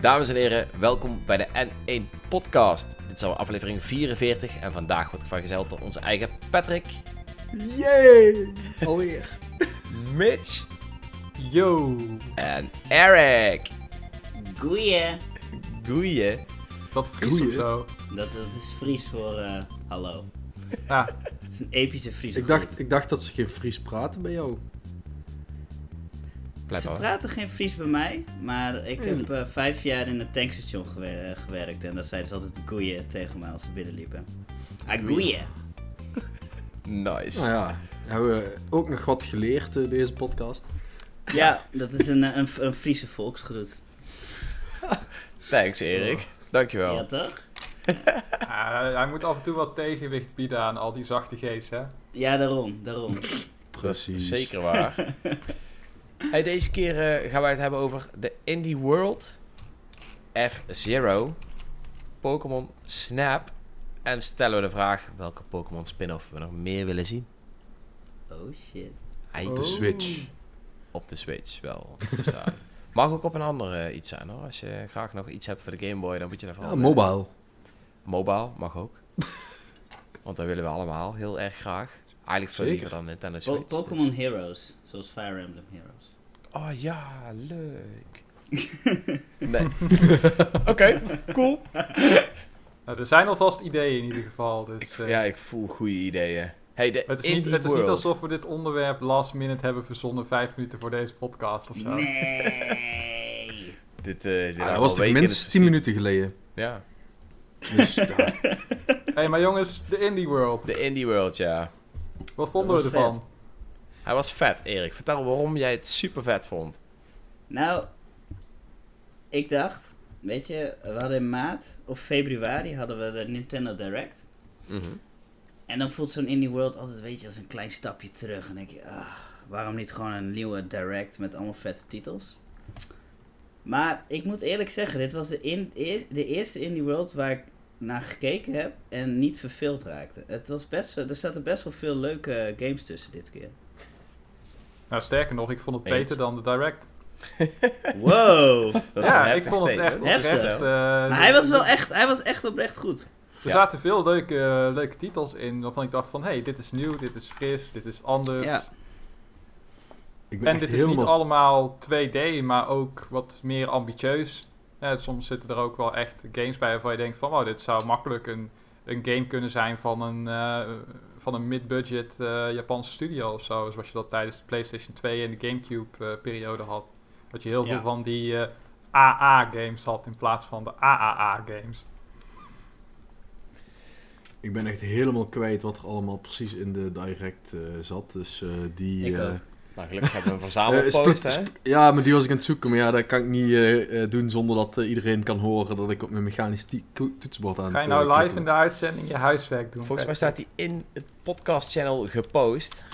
Dames en heren, welkom bij de N1 Podcast. Dit is al aflevering 44 en vandaag wordt vergezeld door onze eigen Patrick, Yay! Alweer. Mitch Yo. en Eric. Goeie. Goeie. Is dat Fries Goeie. of zo? Dat, dat is Fries voor eh, hallo. Ah, Het is een epische Friese Ik dacht, ik dacht dat ze geen Fries praten bij jou. Ze praten geen Fries bij mij, maar ik heb eh, vijf jaar in een tankstation gewer- eh, gewerkt en dan zeiden ze altijd goeie tegen mij als ze binnenliepen. Ah, goeie. Nice. Nou ja, hebben we ook nog wat geleerd in deze podcast. Ja, dat is een, eh, een, een Friese volksgroet. Thanks Erik. Dankjewel. Ja, toch? Hij moet af en toe wat tegenwicht bieden aan al die zachte G's, hè? Ja, daarom, daarom. Precies. Zeker waar. hey, deze keer eh, gaan wij het hebben over de Indie World, F-Zero, Pokémon Snap en stellen we de vraag welke Pokémon spin-off we nog meer willen zien. Oh shit. Hij Op de Oh. Switch. op de Switch wel. Mag ook op een andere eh, iets zijn hoor. Als je graag nog iets hebt voor de Game Boy, dan moet je daarvan. Ja, mobile. Mobile mag ook. Want dat willen we allemaal heel erg graag. Eigenlijk veel Zeker. liever dan Nintendo Po- Switch. Pokémon dus- Heroes, zoals Fire Emblem Heroes. Oh ja, leuk. nee. Oké, cool. Nou, er zijn alvast ideeën in ieder geval. Dus, Ik, eh, ja, ik voel goede ideeën. Hey, de het is, niet, het is niet alsof we dit onderwerp last minute hebben verzonnen vijf minuten voor deze podcast of zo. Nee. Dit, eh dit we was toch minstens 10 minuten geleden. Ja, Dus ja, hey, maar jongens, de Indie World. de Indie World, ja. Wat vonden we ervan? Hij was vet, Erik. Vertel waarom jij het super vet vond. Nou, ik dacht, weet je, we hadden in maart of februari hadden we de Nintendo Direct. Mhm. En dan voelt zo'n Indie World altijd, weet je, als een klein stapje terug. En denk je, ah, waarom niet gewoon een nieuwe Direct met allemaal vette titels? Maar ik moet eerlijk zeggen, dit was de, in, eer- de eerste Indie World waar ik naar gekeken heb en niet verveeld raakte. Het was best, er zaten best wel veel leuke games tussen dit keer. Nou, sterker nog, ik vond het beter dan de Direct. Wow! Dat is ja, ik vond het echt oprecht... Eh, Maar hij was wel echt, hij was echt oprecht goed. Er Ja. zaten veel leuke, leuke titels in waarvan ik dacht van... Hé, hey, dit is nieuw, dit is fris, dit is anders. Ja. ik ben En dit is niet allemaal 2D, maar ook wat meer ambitieus. Ja, soms zitten er ook wel echt games bij waarvan je denkt van... Oh, dit zou makkelijk een, een game kunnen zijn van een, eh, van een mid-budget eh, Japanse studio of zo. Zoals je dat tijdens de PlayStation 2 en de Gamecube-periode had. Dat je heel Ja. veel van die eh, AA-games had in plaats van de AAA-games. Ik ben echt helemaal kwijt wat er allemaal precies in de direct eh, zat. Dus eh, die... Ik eh. Nou, gelukkig hebben we een eh, verzamelpost, split- hè? ja, maar die was ik aan het zoeken. Maar ja, dat kan ik niet eh, eh, doen zonder dat eh, iedereen kan horen dat ik op mijn mechanisch toetsenbord aan Ga je nou eh, live in de uitzending je huiswerk doen? Volgens mij staat hij in het podcast-channel gepost.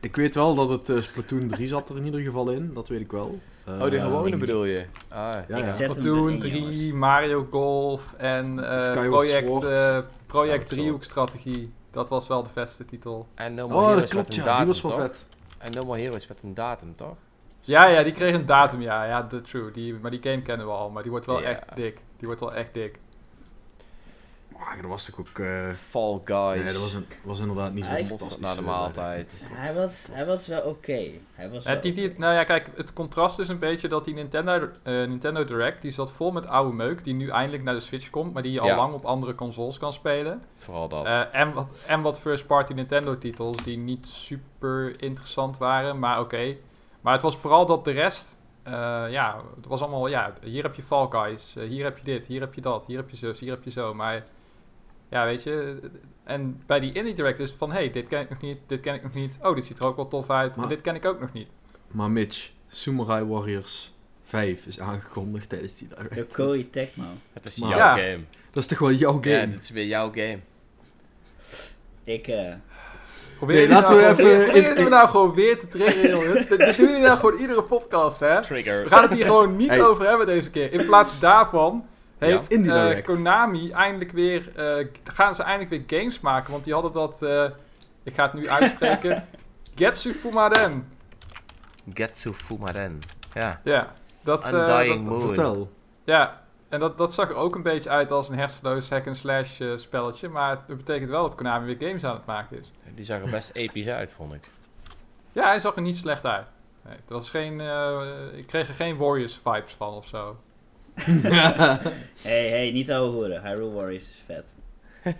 Ik weet wel dat het eh, Splatoon 3 zat er in ieder geval in, dat weet ik wel. Oh, de Eh, gewone bedoel je? Ah, Ja, Ik ja. zet hem Splatoon erin, 3, jongens. Mario Golf en eh, project, eh, project driehoekstrategie. Dat was wel de vetste titel. En No More Oh, Heroes dat klopt, ja, die was wel toch? vet. En No More Heroes met een datum, toch? Ja, ja, die kreeg een datum, ja. Ja, de, true. Die, maar die game kennen we al, maar die wordt wel Ja. echt dik. Die wordt wel echt dik. Maar dat was toch ook... eh, Fall Guys. nee, dat was, een, was inderdaad niet zo Hij- fantastisch. na de eh, maaltijd. Hij was, hij was wel oké. Hij was wel die, oké. nou ja, kijk, het contrast is een beetje dat die Nintendo, eh, Nintendo Direct, die zat vol met oude meuk, die nu eindelijk naar de Switch komt, maar die je al Ja. lang op andere consoles kan spelen. Vooral dat. Eh, en, wat, en wat first-party Nintendo-titels die niet super interessant waren, maar oké. Maar het was vooral dat de rest, eh, ja, het was allemaal, ja, hier heb je Fall Guys, hier heb je dit, hier heb je dat, hier heb je zus, hier heb je zo. Maar ja, weet je, en bij die Indie Direct is het van, hey, dit ken ik nog niet, dit ken ik nog niet. Oh, dit ziet er ook wel tof uit, Maar- en dit ken ik ook nog niet. Maar Mitch, Samurai Warriors 5 is aangekondigd tijdens die direct. De Koei Tecmo. het is maar- jouw Ja. game. Dat is toch wel jouw game? Ja, dit is weer jouw game. Ik, eh... Probeer Nee, jullie laten nou we gewoon even weer- proberen in- nou gewoon weer te triggeren, jongens. Dit, dit doen jullie nou gewoon iedere podcast, hè? Trigger. We gaan het hier gewoon niet Hey. over hebben deze keer. In plaats daarvan heeft eh, Direct. Konami eindelijk weer... eh, gaan ze eindelijk weer games maken. Want die hadden dat... eh, Ik ga het nu uitspreken. Getsu Fumaden. Getsu Fumaren. Ja. Ja, dat, eh, Undying dat- Moon. Vertel. ja. En dat, dat zag er ook een beetje uit als een hersenloos hack-and-slash spelletje. Maar het betekent wel dat Konami weer games aan het maken is. Die zag er best episch uit, vond ik. Ja, hij zag er niet slecht uit. Nee, het was geen, eh, ik kreeg er geen Warriors-vibes van of zo. hey, hey, niet ouwe hoeren. Hyrule Warriors is vet.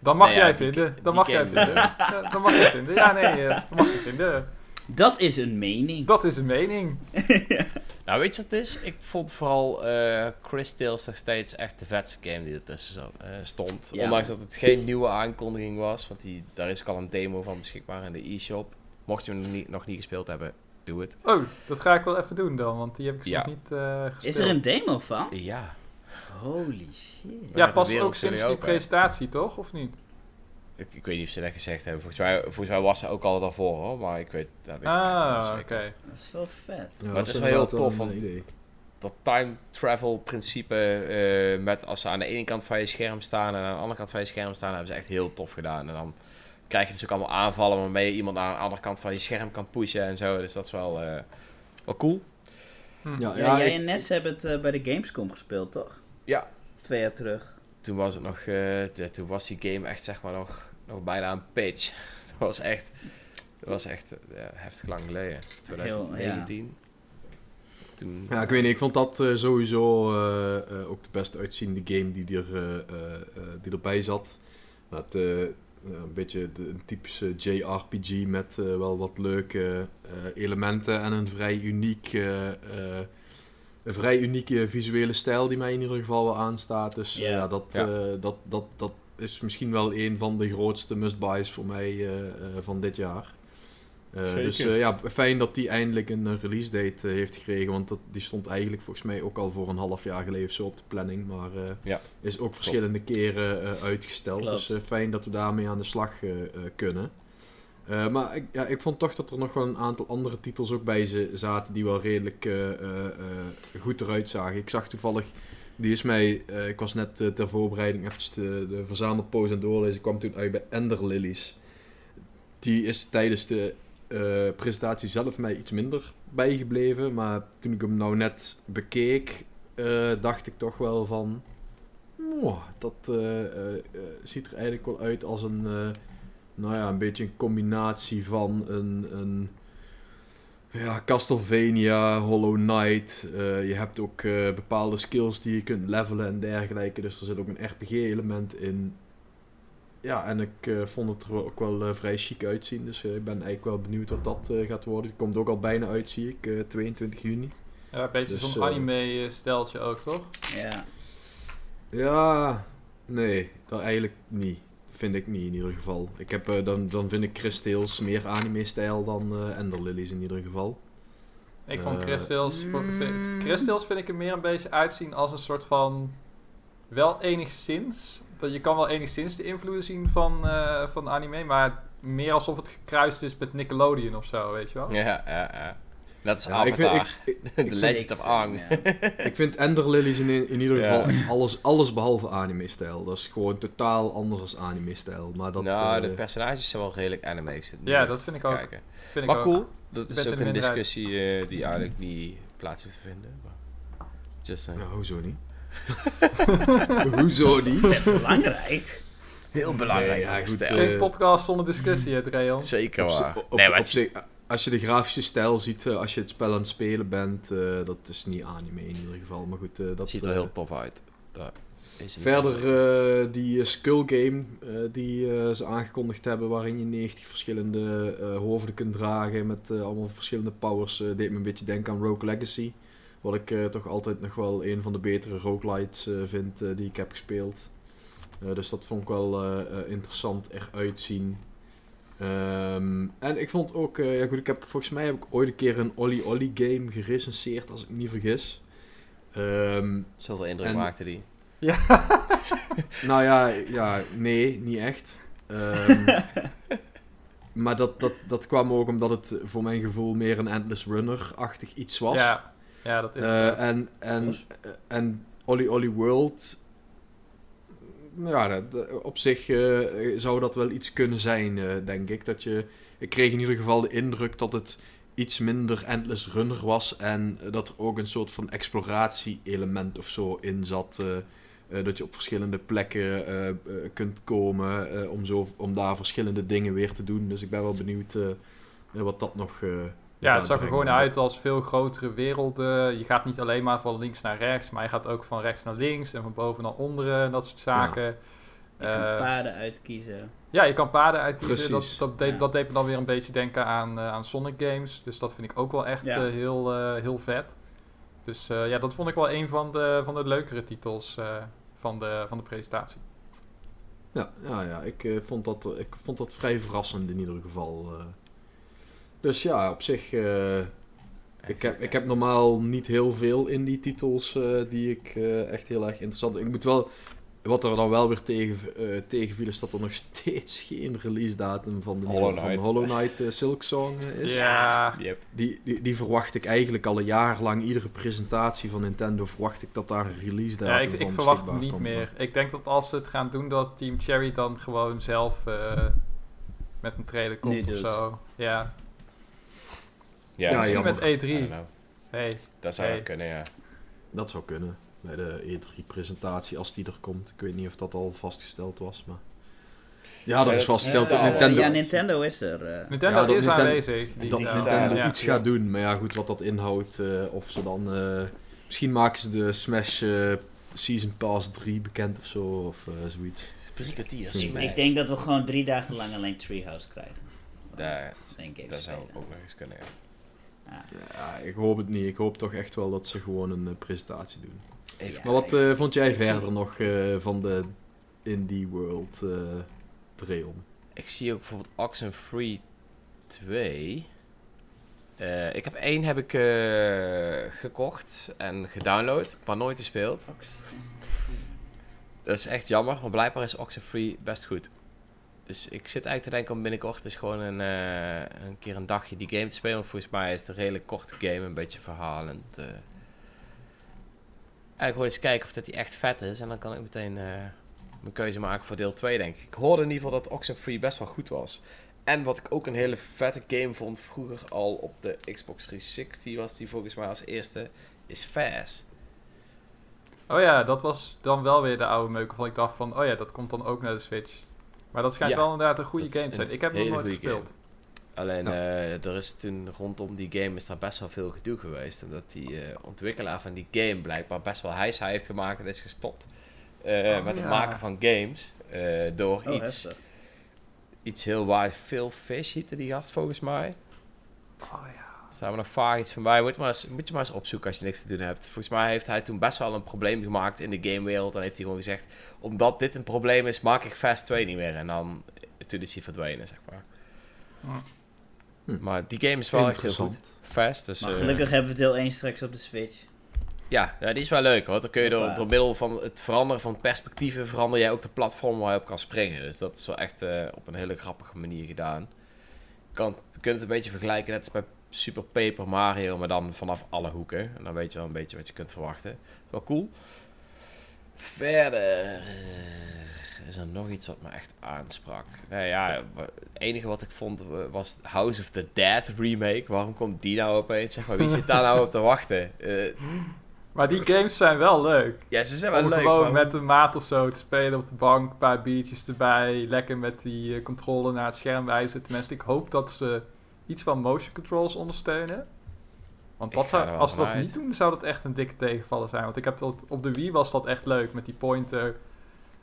Dan mag Nou ja, jij vinden. Dan die mag jij vinden. Ja, dan mag jij vinden. Ja, nee, eh, dat mag je vinden. Dat is een mening. Dat is een mening. Nou, weet je wat het is? Ik vond vooral eh Chris Tales nog steeds echt de vetste game die ertussen zo, eh, stond. Ja. Ondanks dat het geen nieuwe aankondiging was, want die, daar is ook al een demo van beschikbaar in de e-shop. Mocht je hem nog niet, nog niet gespeeld hebben, doe het. Oh, dat ga ik wel even doen dan, want die heb ik Ja. nog niet eh gespeeld. Is er een demo van? Ja. Holy shit. Ja, pas ook sinds die open. presentatie, toch? Of niet? Ik, ik weet niet of ze dat gezegd hebben. Volgens mij, volgens mij was ze ook al daarvoor hoor, maar ik weet, dat weet Ah, oké. Dat is wel vet. Ja, het dat is wel heel tof, want- idee. Dat time travel principe eh, met als ze aan de ene kant van je scherm staan en aan de andere kant van je scherm staan, hebben ze echt heel tof gedaan. En dan krijg je dus ook allemaal aanvallen waarmee je iemand aan de andere kant van je scherm kan pushen en zo. Dus dat is wel, eh, wel cool. Hm. Ja, Ja, ja, jij ik- en Ness hebben het eh, bij de Gamescom gespeeld, toch? Ja. Twee jaar terug. Toen was het nog, eh, de- toen was die game echt zeg maar nog, nog bijna een pitch. dat was echt, dat was echt eh, heftig lang geleden. 2019. Toen, Ja, ik weet niet, ik vond dat eh, sowieso eh, eh, ook de best uitziende game die, er, eh, eh, eh, die erbij zat. Dat, eh, eh, een beetje de, een typische JRPG met eh, wel wat leuke eh, elementen en een vrij uniek, eh, eh, een vrij unieke visuele stijl die mij in ieder geval wel aanstaat. Dus Ja. ja, dat, Ja. eh, dat, dat, dat is misschien wel een van de grootste must-buys voor mij eh, eh, van dit jaar. Eh, Zeker. dus eh, ja, fijn dat die eindelijk een eh, release date heeft gekregen. Want dat, die stond eigenlijk volgens mij ook al voor een half jaar geleden of zo op de planning. Maar eh, Ja, is ook verschillende keren eh, uitgesteld. Klopt. Dus eh, fijn dat we daarmee aan de slag kunnen. Eh, maar ik, ja, ik vond toch dat er nog wel een aantal andere titels ook bij ze zaten die wel redelijk eh, eh, eh, goed eruit zagen. Ik zag toevallig, die is mij, eh, ik was net ter voorbereiding even de, de het doorlezen. Ik kwam toen uit bij Ender Lilies. Die is tijdens de eh, presentatie zelf mij iets minder bijgebleven. Maar toen ik hem nou net bekeek, eh, dacht ik toch wel van... "Mwah, dat eh, ziet er eigenlijk wel uit als een... nou ja, een beetje een combinatie van een... een ja, Castlevania, Hollow Knight. je hebt ook bepaalde skills die je kunt levelen en dergelijke. Dus er zit ook een RPG-element in. Ja, en ik eh, vond het er ook wel eh, vrij chic uitzien. Dus eh, ik ben eigenlijk wel benieuwd wat dat eh, gaat worden. Het komt ook al bijna uit, zie ik. eh, 22 juni. Ja, een beetje Dus, zo'n anime-steltje ook, toch? Ja. Ja, nee, dat eigenlijk niet. Vind ik niet in ieder geval. Ik heb, eh, dan, dan vind ik Chris Tales meer anime-stijl dan eh Ender Lilies in ieder geval. Ik vond Crystals, voor- mm. vind, Crystals vind ik er meer een beetje uitzien als een soort van... Wel enigszins, dat je kan wel enigszins de invloeden zien van, eh, van anime, maar meer alsof het gekruist is met Nickelodeon of zo, weet je wel? ja, ja, ja. Dat is Ja, ik vind, ik, ik, The ik Legend of Aang. Ja. Ik vind Ender Lilies in, in ieder geval alles, alles behalve anime-stijl. Dat is gewoon totaal anders dan anime-stijl. Maar dat, nou, eh, de personages zijn wel redelijk anime. Ja, dat vind ik ook. kijken. Vind ik Maar ook. cool, dat is ook een discussie eh, die eigenlijk niet plaats hoeft te vinden. Maar just saying. ja, hoezo niet? hoezo niet? Belangrijk. Heel belangrijk. Nee, ja, eh, Geen podcast zonder discussie, hè, Dreon? Zeker waar. op- nee, maar op het, zich, als je de grafische stijl ziet, eh, als je het spel aan het spelen bent, eh, dat is niet anime in ieder geval. Maar goed, eh, dat ziet er heel tof uit. Een- Verder eh, die Skull Game eh, die ze aangekondigd hebben, waarin je 90 verschillende eh, hoofden kunt dragen met allemaal verschillende powers, deed me een beetje denken aan Rogue Legacy. Wat ik eh, toch altijd nog wel een van de betere roguelites eh, vind eh, die ik heb gespeeld. Eh, dus dat vond ik wel eh, eh, interessant eruit zien. Ehm, en ik vond ook, eh, ja goed, ik heb, volgens mij heb ik ooit een keer een Olly Olly game gerecenseerd, als ik me niet vergis. Ehm, Zoveel indruk En- maakte die. nou ja, ja, nee, niet echt. Ehm, maar dat, dat, dat kwam ook omdat het voor mijn gevoel meer een Endless Runner-achtig iets was. Ja, ja, dat is Eh, het. en, en, en Olly Olly World ja, dat- dat- op zich eh, zou dat wel iets kunnen zijn, eh, denk ik. Dat je, ik kreeg in ieder geval de indruk dat het iets minder Endless Runner was. En eh, dat er ook een soort van exploratie-element of zo in zat. eh, eh, dat je op verschillende plekken eh, eh, kunt komen eh, om, zo, om daar verschillende dingen weer te doen. Dus ik ben wel benieuwd eh, eh, wat dat nog. Ja, het zag er gewoon uit als veel grotere werelden. Je gaat niet alleen maar van links naar rechts, maar je gaat ook van rechts naar links en van boven naar onderen en dat soort zaken. Je kan Eh, paden uitkiezen. ja, je kan paden uitkiezen. Dat, Precies. dat, deed, Ja. dat deed me dan weer een beetje denken aan, eh, aan Sonic Games. Dus dat vind ik ook wel echt Ja. eh, heel, eh, heel vet. Dus eh, ja, dat vond ik wel een van de, van de leukere titels eh, van, de, van de presentatie. Ja, ja, ja ik, eh, vond dat, ik vond dat vrij verrassend in ieder geval. Dus ja, op zich. eh, ik, heb, ik heb normaal niet heel veel indie titels eh, die ik eh, echt heel erg interessant Ik moet wel. Wat er dan wel weer tegen, eh, tegenviel is dat er nog steeds geen release datum van de Hollow nieuwe- van Knight. Hollow Knight Silk Song is. Ja, Yep. Die, die, die verwacht ik eigenlijk al een jaar lang. Iedere presentatie van Nintendo verwacht ik dat daar een release datum ja ik, van ik verwacht het niet komt. meer. Ik denk dat als ze het gaan doen, dat Team Cherry dan gewoon zelf eh, met een trailer komt of zo. Ja, Ja, Ja, misschien jammer. met I don't E3. know. Hey, Dat zou Hey. kunnen, ja. Dat zou kunnen. Bij de E3-presentatie, als die er komt. Ik weet niet of dat al vastgesteld was, maar... Ja, dat is vastgesteld. ja, Nintendo, Ja, Nintendo is er. eh. Nintendo Ja, dat is Ninten- aanwezig. Die- dat Ja, Nintendo ja. iets gaat doen. Maar ja, goed, wat dat inhoudt. eh, of ze dan... eh, misschien maken ze de Smash eh, Season Pass 3 bekend of zo. Of zoiets. Drie kwartier. Ik- ik denk dat we gewoon drie dagen lang alleen Treehouse krijgen. Daar- Denk ik. Dat zou ook nog eens kunnen, ja. Ja, ik hoop het niet. Ik hoop toch echt wel dat ze gewoon een eh, presentatie doen. Ja, Maar wat eh, vond jij zie- verder nog eh, van de Indie World eh trail? Ik zie ook bijvoorbeeld Oxenfree 2. Eh, ik heb één heb ik eh, gekocht en gedownload, maar nooit gespeeld. Dat is echt jammer, want blijkbaar is Oxenfree best goed. Dus ik zit eigenlijk te denken om binnenkort eens gewoon een, eh, een keer een dagje die game te spelen. Want volgens mij is het een redelijk korte game, een beetje verhalend. eh. Eigenlijk gewoon eens kijken of dat die echt vet is. En dan kan ik meteen eh, mijn keuze maken voor deel 2, denk ik. Ik hoorde in ieder geval dat Oxenfree best wel goed was. En wat ik ook een hele vette game vond vroeger al op de Xbox 360 was die volgens mij als eerste, is Fast. Oh ja, dat was dan wel weer de oude meuk van ik dacht van, oh ja, dat komt dan ook naar de Switch. Maar dat schijnt Ja, wel inderdaad een goede game te zijn. Ik heb hem nog nooit gespeeld. Alleen Ja. eh, er is toen rondom die game is daar best wel veel gedoe geweest. Omdat die eh, ontwikkelaar van die game blijkbaar best wel hijs heeft gemaakt en is gestopt. eh, Oh, met het maken van games. eh, door Oh, iets, heftig. iets heel waar. Phil Fish heette die gast volgens mij. Oh ja. Staan we nog vaag iets van bij. Moet, je maar eens, moet je maar eens opzoeken als je niks te doen hebt. Volgens mij heeft hij toen best wel een probleem gemaakt in de gamewereld. En heeft hij gewoon gezegd, omdat dit een probleem is, maak ik Fast 2 niet meer. En dan, toen is hij verdwenen, zeg maar. Hm. Maar die game is wel echt heel goed. Fast, dus... Maar eh, gelukkig hebben we deel 1 straks op de Switch. ja, ja, die is wel leuk hoor. Dan kun je door, middel van het veranderen van perspectieven... verander jij ook de platform waar je op kan springen. Dus dat is wel echt eh, op een hele grappige manier gedaan. Je, kan je kunt het een beetje vergelijken net als bij Super Paper Mario... maar dan vanaf alle hoeken. En dan weet je wel een beetje wat je kunt verwachten. Wel cool. Verder... eh, is er nog iets wat me echt aansprak? Nou ja, het enige wat ik vond was House of the Dead remake. Waarom komt die nou opeens? Zeg maar, wie zit daar nou op te wachten? Eh, Maar die games zijn wel leuk. ja, ze zijn wel Om leuk. gewoon maar met een maat of zo te spelen op de bank, een paar biertjes erbij, lekker met die eh, controle naar het scherm wijzen. Tenminste, ik hoop dat ze iets van motion controls ondersteunen. Want dat zou, als ze dat niet doen, zou dat echt een dikke tegenvaller zijn. Want ik heb dat, op de Wii was dat echt leuk, met die pointer.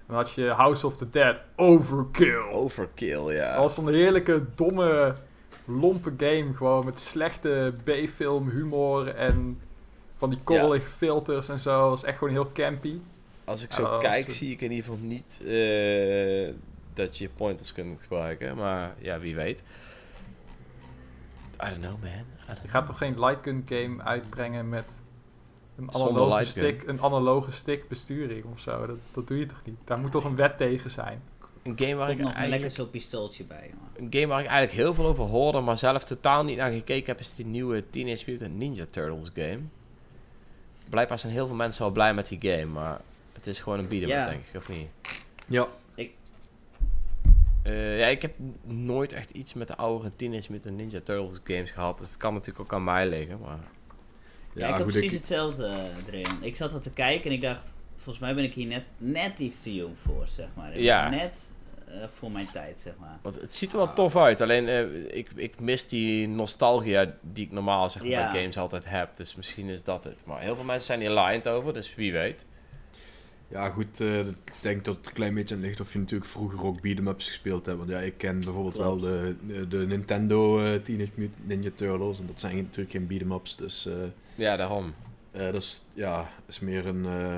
Dan had je House of the Dead Overkill. Overkill, ja. Dat was een heerlijke, domme, lompe game. Gewoon met slechte B-film humor en van die korrelige filters en zo. Dat was echt gewoon heel campy. Als ik zo kijk, zie ik in ieder geval niet eh, dat je pointers kunt gebruiken. Maar ja, wie weet. I don't know, man. I don't Je gaat toch geen light gun game uitbrengen met een analoge, stick, een analoge stick besturing of zo? Dat, dat doe je toch niet? Daar moet toch een wet tegen zijn? Een game waar Komt ik nog een lekker zo'n pistooltje bij. Een game waar ik eigenlijk heel veel over hoorde, maar zelf totaal niet naar gekeken heb, is die nieuwe Teenage Mutant Ninja Turtles game. Blijkbaar zijn heel veel mensen wel blij met die game, maar het is gewoon een Ja. up, denk ik, of niet? Ja, Eh, ja, ik heb nooit echt iets met de oudere Teenage Mutant Ninja Turtles games gehad. Dus het kan natuurlijk ook aan mij liggen. Maar Ja, ik had precies hetzelfde eh, erin. Ik zat dat te kijken en ik dacht, volgens mij ben ik hier net, net iets te jong voor, zeg maar. Ja. Net eh, voor mijn tijd, zeg maar. want het ziet er wel tof uit. Alleen eh, ik, ik mis die nostalgia die ik normaal zeg maar, Ja. bij games altijd heb. Dus misschien is dat het. Maar heel veel mensen zijn hier lined over. Dus wie weet. Ja, goed, eh, ik denk dat het een klein beetje aan ligt of je natuurlijk vroeger ook beat'em ups gespeeld hebt. Want ja, ik ken bijvoorbeeld wel Klopt. de, de, de Nintendo eh, Teenage Mutant Ninja Turtles. En dat zijn natuurlijk geen beat'em ups, dus eh, Ja, daarom. eh, dat is, ja, is meer een... eh,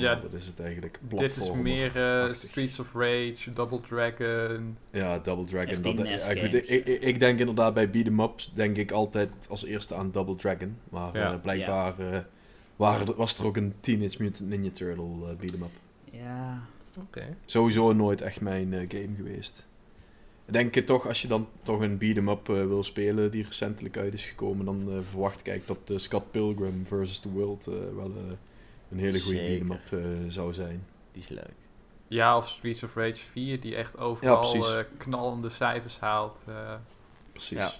Ja, wat is het eigenlijk? Dit is meer eh. Streets of Rage, Double Dragon. Ja, Double Dragon. Dat, ja, goed, ik, ik, ik denk inderdaad bij beat'em ups denk ik altijd als eerste aan Double Dragon. Maar Ja. eh, blijkbaar eh, waren was er ook een Teenage Mutant Ninja Turtle eh, beat'em up. Ja, Oké. Sowieso nooit echt mijn eh, game geweest. Ik denk eh, toch, als je dan toch een beat'em up eh, wil spelen die recentelijk uit is gekomen, dan verwacht ik eigenlijk dat eh, Scott Pilgrim vs. The World eh, wel een hele goede beat'em up eh, zou zijn. Die is leuk. Ja, of Streets of Rage 4, die echt overal eh, knallende cijfers haalt. eh. Precies. Ja.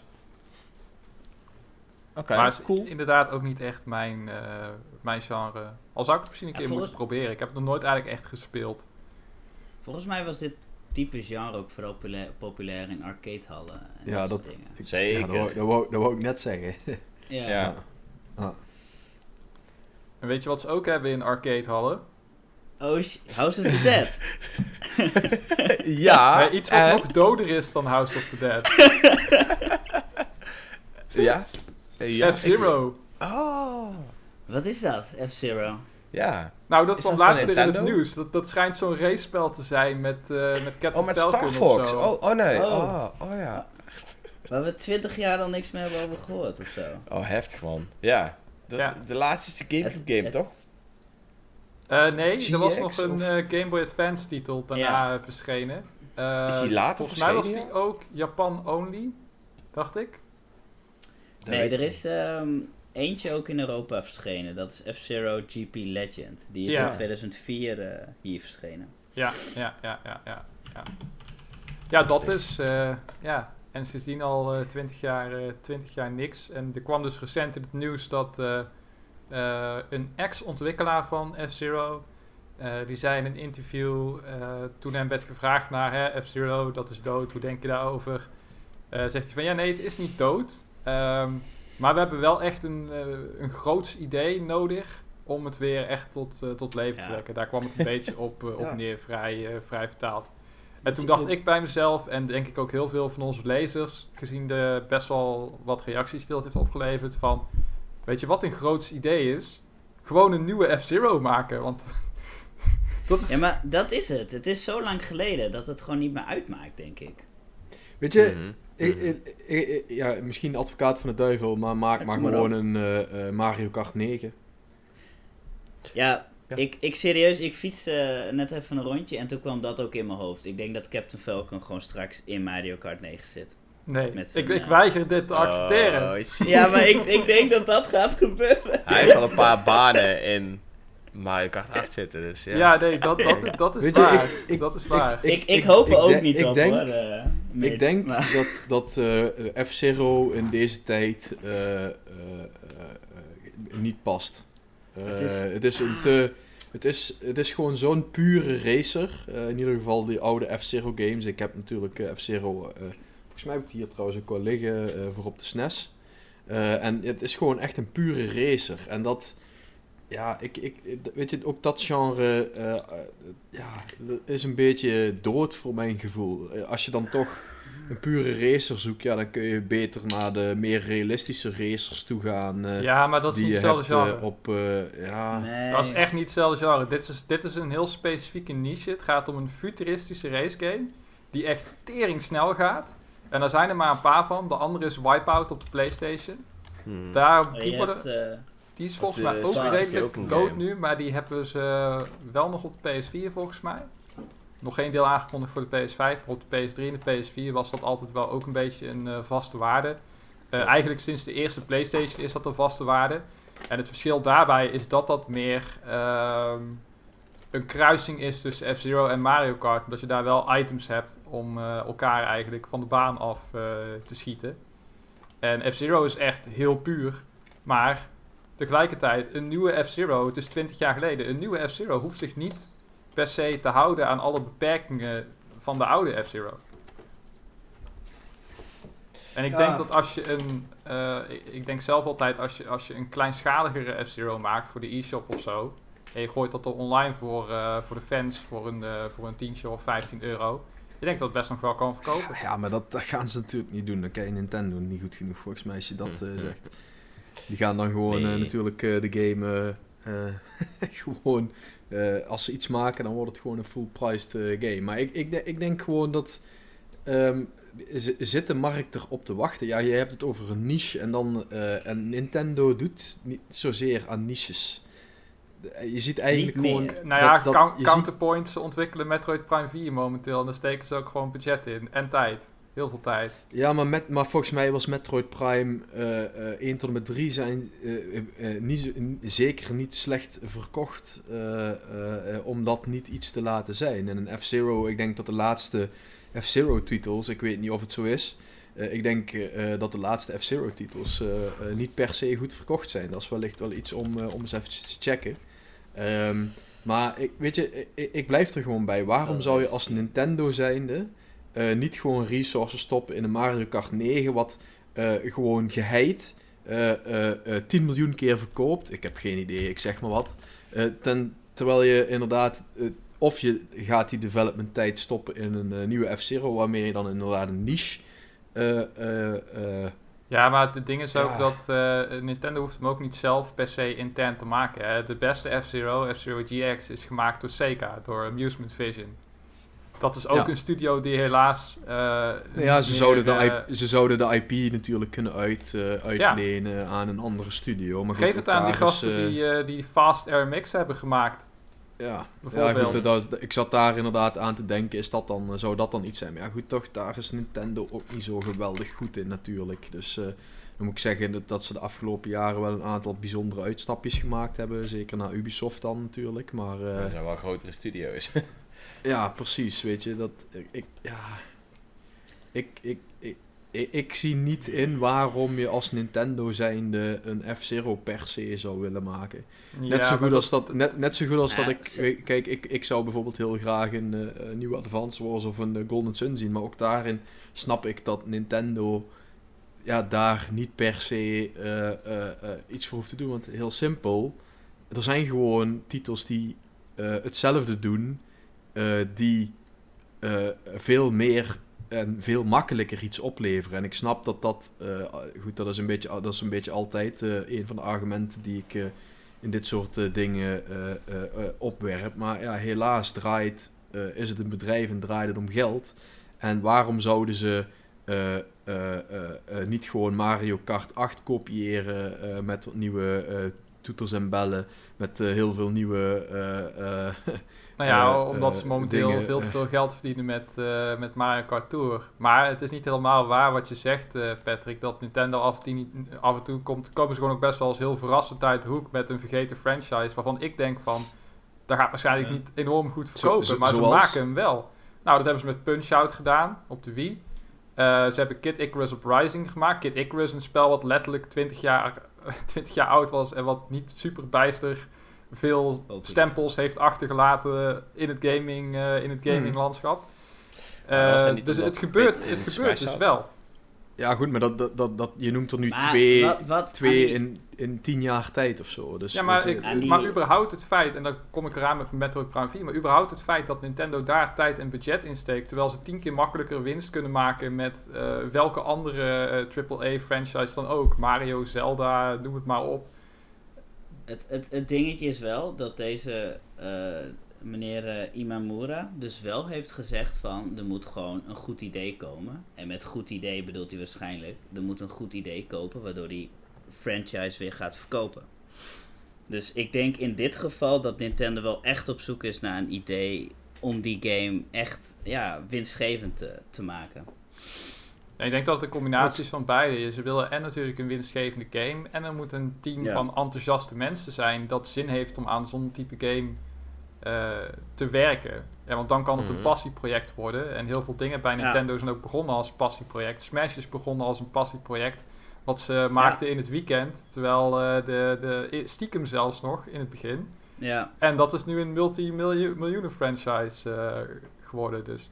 Oké, maar is cool. inderdaad ook niet echt mijn, eh, mijn genre. Al zou ik het misschien een Ja, keer volgens- moeten proberen. Ik heb het nog nooit eigenlijk echt gespeeld. volgens mij was dit type genre ook vooral populair, in arcadehallen en Ja, dat, dat- soort. Ik- Zeker. Ja, dat, wou, dat, wou, dat wou ik net zeggen. Ja. Ja. Ah. En weet je wat ze ook hebben in arcadehallen? Oh, House of the Dead. ja. Iets wat en- nog doder is dan House of the Dead. Ja. Eh, ja, F-Zero. Oh. Wat is dat, F-Zero? Ja. Nou, dat Is kwam dat laatst weer in het nieuws. Dat, dat schijnt zo'n racespel te zijn met, eh met Captain Oh, met Falcon Star of Fox. zo. Oh, oh nee. Oh. Oh, oh ja. Waar we twintig jaar al niks meer hebben over gehoord of zo. Oh, heftig man. Ja. Dat, Ja. De laatste Gamecube Het- game, het- toch? Eh, nee, er was nog een Game Boy Advance titel daarna verschenen. Eh, Is die later Volgens mij was die ook Japan only, dacht ik. Dat nee, er is ehm, eentje ook in Europa verschenen. Dat is F-Zero GP Legend. Die is Ja. in 2004 eh, hier verschenen. Ja, ja, ja, ja, ja. Ja, ja dat dus. eh, ja. En sindsdien al eh 20, jaar, eh 20 jaar niks. En er kwam dus recent in het nieuws dat een ex-ontwikkelaar van F-Zero... die zei in een interview, toen hem werd gevraagd naar F-Zero, dat is dood, hoe denk je daarover? Zegt hij van ja, nee, het is niet dood. Ehm, maar we hebben wel echt een, eh een groots idee nodig om het weer echt tot, eh, tot leven te wekken. Daar kwam het een beetje op, eh, op Ja. neer, vrij, eh, vrij vertaald. En toen dacht ik bij mezelf, en denk ik ook heel veel van onze lezers, gezien de best wel wat reacties die dat heeft opgeleverd, van, weet je wat een groots idee is? Gewoon een nieuwe F-Zero maken, want dat is... Ja, maar dat is het. Het is zo lang geleden dat het gewoon niet meer uitmaakt, denk ik. Weet je, Mhm. Ik- ik- ik- ja, misschien advocaat van de duivel, maar maak, Ja, maak kom maar gewoon een eh, eh, Mario Kart 9. Ja, Ja. Ik, ik serieus, ik fietste net even een rondje en toen kwam dat ook in mijn hoofd. Ik denk dat Captain Falcon gewoon straks in Mario Kart 9 zit. Nee, Met zijn, ik, ik eh, weiger dit te accepteren. Oh. Ja, maar ik, ik denk dat dat gaat gebeuren. Hij heeft al een paar banen in Mario Kart 8 zitten, dus ja. ja. nee, dat, dat, dat is Weet je, waar. ik- ik- dat is waar. Ik, ik, hoop er ook denk- niet ik op denk, hoor. eh, Ik denk maar- dat, dat eh, F-Zero in deze tijd eh, eh, eh, eh, niet past. Eh, Het is- het, is een te, het, is, het is gewoon zo'n pure racer. Eh, in ieder geval die oude F-Zero games. Ik heb natuurlijk eh, F-Zero... eh, volgens mij heb ik die hier trouwens ook wel liggen eh, voor op de SNES. Eh, en het is gewoon echt een pure racer. En dat... Ja, ik, ik, weet je, ook dat genre eh, eh, ja, dat is een beetje dood voor mijn gevoel. Eh, Als je dan toch een pure racer zoekt, ja, dan kun je beter naar de meer realistische racers toe gaan. eh, ja, maar dat is die niet hetzelfde hebt genre. op... eh, ja, Nee. Dat is echt niet hetzelfde genre. Dit is, dit is een heel specifieke niche. Het gaat om een futuristische racegame die echt tering snel gaat. En daar zijn er maar een paar van. De andere is Wipeout op de PlayStation. Hmm. Daar, Oh, die, eh, is volgens mij de ook redelijk ook dood game. nu, maar die hebben ze wel nog op de PS4 volgens mij. Nog geen deel aangekondigd voor de PS5, maar op de PS3 en de PS4 was dat altijd wel ook een beetje een eh, vaste waarde. Eh, eigenlijk sinds de eerste PlayStation is dat een vaste waarde. En het verschil daarbij is dat dat meer, ehm, een kruising is tussen F-Zero en Mario Kart. Dat je daar wel items hebt om eh, elkaar eigenlijk van de baan af eh, te schieten. En F-Zero is echt heel puur. Maar tegelijkertijd, een nieuwe F-Zero, het is 20 jaar geleden, een nieuwe F-Zero hoeft zich niet per se te houden aan alle beperkingen van de oude F-Zero. En ik Ja. denk dat als je een, eh, ik, ik denk zelf altijd als je, als je een kleinschaligere F-Zero maakt voor de e-shop of zo, en je gooit dat er online voor, eh, voor de fans voor een, eh, voor een tientje of 15 euro, ik denk dat het best nog wel kan verkopen. Ja, maar dat, dat gaan ze natuurlijk niet doen. Dan ken je Nintendo niet goed genoeg, volgens mij, als je dat hm. zegt. Die gaan dan gewoon eh, Nee. natuurlijk eh, de game... eh, gewoon... als ze iets maken, dan wordt het gewoon een full-priced game. Maar ik, ik, ik denk gewoon dat... z- zit de markt erop te wachten? Ja, je hebt het over een niche en dan... eh, en Nintendo doet niet zozeer aan niches. Je ziet eigenlijk Niet gewoon... meer. Nou ja, dat- ziet- Counterpoint, ze ontwikkelen Metroid Prime 4 momenteel en daar steken ze ook gewoon budget in. En tijd. Heel veel tijd. Ja, maar, met, maar volgens mij was Metroid Prime eh, eh, 1 tot en met 3 zijn eh, eh, eh, niet, zeker niet slecht verkocht eh, eh, eh, om dat niet iets te laten zijn. En een F-Zero, ik denk dat de laatste F-Zero titels, ik weet niet of het zo is, eh, ik denk eh, eh, dat de laatste F-Zero titels eh, eh, niet per se goed verkocht zijn. Dat is wellicht wel iets om, eh, om eens even te checken. Ehm, maar ik, weet je, ik, ik blijf er gewoon bij. Waarom zou je als Nintendo zijnde eh, niet gewoon resources stoppen in een Mario Kart 9, wat eh, gewoon geheid eh, eh, eh, 10 miljoen keer verkoopt. Ik heb geen idee, ik zeg maar wat. Ten, terwijl je inderdaad, of je gaat die development tijd stoppen in een nieuwe F-Zero, waarmee je dan inderdaad een niche. Ja, maar het ding is ook Ja. dat Nintendo hoeft hem ook niet zelf per se intern te maken. Hè. De beste F-Zero, F-Zero GX, is gemaakt door Sega, door Amusement Vision. Dat is ook Ja. een studio die helaas... eh, ja, ze meer, zouden, de eh, IP, ze zouden de IP natuurlijk kunnen uit, eh, uitlenen aan een andere studio. Maar goed, Geef het aan die is, gasten eh, die, eh, die Fast RMX hebben gemaakt. Ja, ja goed, dat, dat- ik zat daar inderdaad aan te denken, is dat dan, eh, zou dat dan iets zijn? Maar ja, goed, toch, daar is Nintendo ook niet zo geweldig goed in natuurlijk. Dus eh, dan moet ik zeggen dat, dat ze de afgelopen jaren wel een aantal bijzondere uitstapjes gemaakt hebben. Zeker naar Ubisoft dan natuurlijk, maar... eh, Er zijn wel grotere studio's. ja, precies, weet je, dat... Ik, ja... Ik, ik, ik, ik, zie niet in waarom je als Nintendo zijnde een F-Zero per se zou willen maken. Net, zo goed als dat, net, net zo goed als dat ik... Kijk, ik, ik zou bijvoorbeeld heel graag een eh, nieuwe Advance Wars of een eh, Golden Sun zien. Maar ook daarin snap ik dat Nintendo ja, daar niet per se eh, iets voor hoeft te doen. Want heel simpel, er zijn gewoon titels die hetzelfde doen. Eh, die eh, veel meer en veel makkelijker iets opleveren. En ik snap dat dat... eh, goed, dat is een beetje, dat is een beetje altijd een van de argumenten die ik... in dit soort dingen opwerpt. Maar ja, helaas draait, is het een bedrijf en draait het om geld. En waarom zouden ze niet gewoon Mario Kart 8 kopiëren met nieuwe toeters en bellen, met heel veel nieuwe... eh, eh, Nou ja, eh, omdat eh, ze momenteel dingen, veel te eh. veel geld verdienen met, eh, met Mario Kart Tour. Maar het is niet helemaal waar wat je zegt, eh, Patrick, dat Nintendo af en, toe af en toe komt, komen ze gewoon ook best wel eens heel verrassend uit de hoek met een vergeten franchise, waarvan ik denk van, dat gaat waarschijnlijk niet enorm goed verkopen, zo- maar zoals? ze maken hem wel. Nou, dat hebben ze met Punch-Out gedaan op de Wii. Eh, ze hebben Kid Icarus Uprising gemaakt. Kid Icarus, een spel wat letterlijk 20 jaar, 20 jaar oud was en wat niet super bijster veel stempels heeft achtergelaten in het gaming, eh, in het Hmm. gaminglandschap. Eh, niet dus het gebeurt, het gebeurt dus wel. ja goed, maar dat, dat, dat, dat, je noemt er nu Maar twee, wat- wat twee die- in, in tien jaar tijd of zo. Dus, ja, maar, ik, die- maar überhaupt het feit, en dan kom ik eraan met Metroid Prime 4, maar überhaupt het feit dat Nintendo daar tijd en budget in steekt, terwijl ze tien keer makkelijker winst kunnen maken met eh, welke andere AAA-franchise dan ook. Mario, Zelda, noem het maar op. Het, het, het dingetje is wel dat deze eh, meneer eh, Imamura dus wel heeft gezegd van er moet gewoon een goed idee komen. En met goed idee bedoelt hij waarschijnlijk er moet een goed idee kopen waardoor die franchise weer gaat verkopen. Dus ik denk in dit geval dat Nintendo wel echt op zoek is naar een idee om die game echt ja, winstgevend te, te maken. Ja, ik denk dat het een combinatie is van beide. Ze willen en natuurlijk een winstgevende game. En er moet een team Ja. van enthousiaste mensen zijn dat zin heeft om aan zo'n type game eh, te werken. Ja, want dan kan het een Mhm. passieproject worden. En heel veel dingen bij Ja. Nintendo zijn ook begonnen als passieproject. Smash is begonnen als een passieproject. Wat ze maakten in het weekend. Terwijl eh, de, de, stiekem zelfs nog in het begin. Ja. En dat is nu een multi-miljoenen franchise eh, geworden. Dus.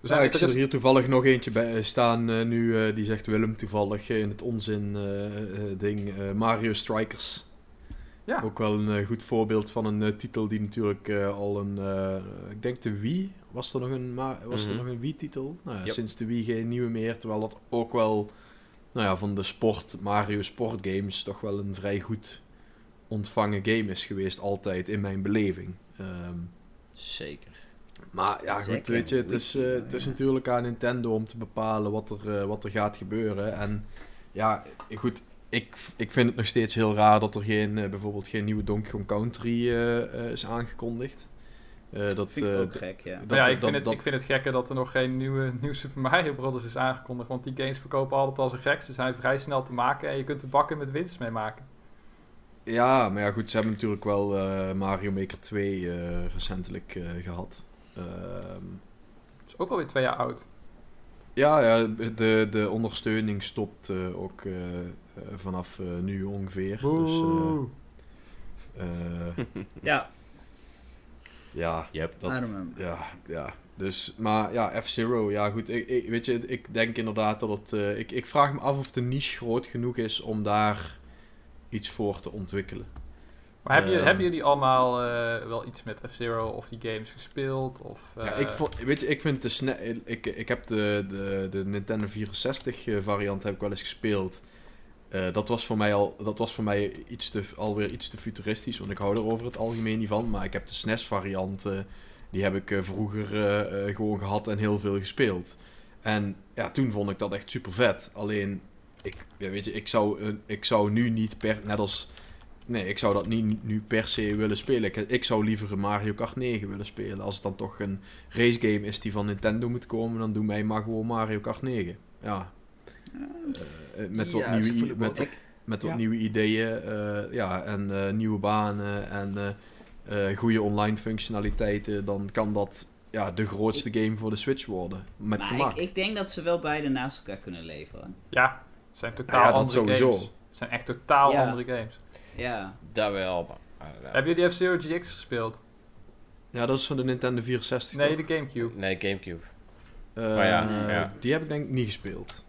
Dus Ja, ik zie is- er hier toevallig nog eentje bij eh, staan eh, nu, eh, die zegt Willem toevallig in het onzin ding Mario Strikers. Ja. Ook wel een goed voorbeeld van een titel die natuurlijk al een, ik denk de Wii, was er nog een, was er Mhm. nog een Wii-titel? Nou, Yep. Sinds de Wii geen nieuwe meer, terwijl dat ook wel, nou ja, van de sport, Mario Sport Games toch wel een vrij goed ontvangen game is geweest, altijd in mijn beleving. Ehm, Zeker. Maar ja, goed, weet je, het is, eh, het is natuurlijk aan Nintendo om te bepalen wat er, eh, wat er gaat gebeuren. En ja, goed, ik, ik vind het nog steeds heel raar dat er geen, eh, bijvoorbeeld geen nieuwe Donkey Kong Country is aangekondigd. Eh, dat, Vind ik ook gek, ja. dat- ja, ik dat- vind, het, dat- ik vind het gekker dat er nog geen nieuwe, nieuw Super Mario Bros. is aangekondigd. Want die games verkopen altijd als een gek. Ze zijn vrij snel te maken en je kunt er bakken met winst mee maken. Ja, maar ja, goed, ze hebben natuurlijk wel eh, Mario Maker 2 eh, recentelijk eh, gehad. Ehm, is ook alweer twee jaar oud. ja, ja, de, de ondersteuning stopt eh, ook eh, eh, vanaf eh, nu ongeveer. Dus, eh, eh, Ja, ja, Yep. dat, ja, ja. Dus, maar ja, F-Zero, ja goed. Ik, ik, weet je, ik denk inderdaad dat het... eh, ik, ik vraag me af of de niche groot genoeg is om daar iets voor te ontwikkelen. Maar hebben, je, Ehm. hebben jullie allemaal eh, wel iets met F-Zero of die games gespeeld? Of, ja, eh, ik, vond, weet je, ik vind de ik, ik heb de, de, de Nintendo 64 eh, variant heb ik wel eens gespeeld. Eh, dat was voor mij al, dat was voor mij iets te, alweer iets te futuristisch, want ik hou er over het algemeen niet van. Maar ik heb de SNES variant, eh, die heb ik eh, vroeger eh, eh, gewoon gehad en heel veel gespeeld. En ja, toen vond ik dat echt super vet. Alleen, ik, ja, weet je, ik zou, eh, ik zou nu niet per, net als, nee, ik zou dat niet nu per se willen spelen. Ik, ik zou liever een Mario Kart 9 willen spelen. Als het dan toch een racegame is die van Nintendo moet komen, dan doe mij maar gewoon Mario Kart 9. Ja. Eh, eh, met wat, Ja, nieuwe, met, met wat Ja. nieuwe ideeën eh, ja, en eh, nieuwe banen en eh, eh, goede online functionaliteiten, dan kan dat ja, de grootste game voor de Switch worden. Met maar gemak. ik, ik denk dat ze wel beide naast elkaar kunnen leven. hoor. Ja, het zijn totaal Ja, andere sowieso. games. Het zijn echt totaal Ja. andere games. Ja, Daar wel, maar... Heb je die F-Zero GX gespeeld? Ja, dat is van de Nintendo 64. Nee, toch? de Gamecube. Nee, Gamecube. Eh, maar ja, ja. Die heb ik denk ik niet gespeeld.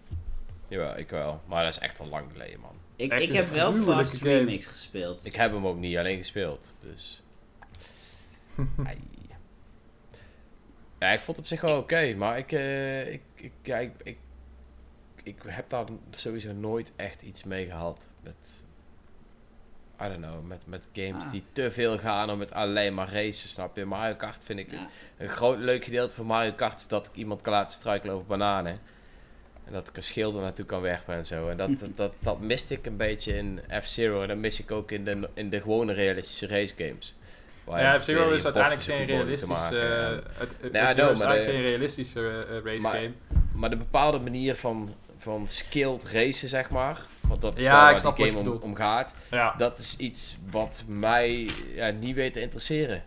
Jawel, ik wel. Maar dat is echt al lang geleden, man. ik, ik een heb wel Fast game. Remix gespeeld. Ik heb hem ook niet alleen gespeeld, dus... Ai. Ja, ik vond het op zich wel oké, maar ik, eh, ik, ik, ja, ik, ik, ik heb daar sowieso nooit echt iets mee gehad met, I don't know, met, met games Ah. die te veel gaan om met alleen maar racen, snap je? Mario Kart vind ik Ja. een groot leuk gedeelte van Mario Kart is dat ik iemand kan laten struikelen over bananen. En dat ik een schild er naartoe kan werpen en zo. En dat, dat, dat, dat miste ik een beetje in F-Zero. En dat mis ik ook in de, in de gewone realistische race games. Waar Ja, je F-Zero probeert is uiteindelijk geen realistische... eh, het, no, is eigenlijk geen realistische eh, race Maar- game. Maar de bepaalde manier van, van skilled racen, zeg maar. Want dat is Ja, waar snap die game je om, om gaat. Ja. Dat is iets wat mij ja, niet weet te interesseren.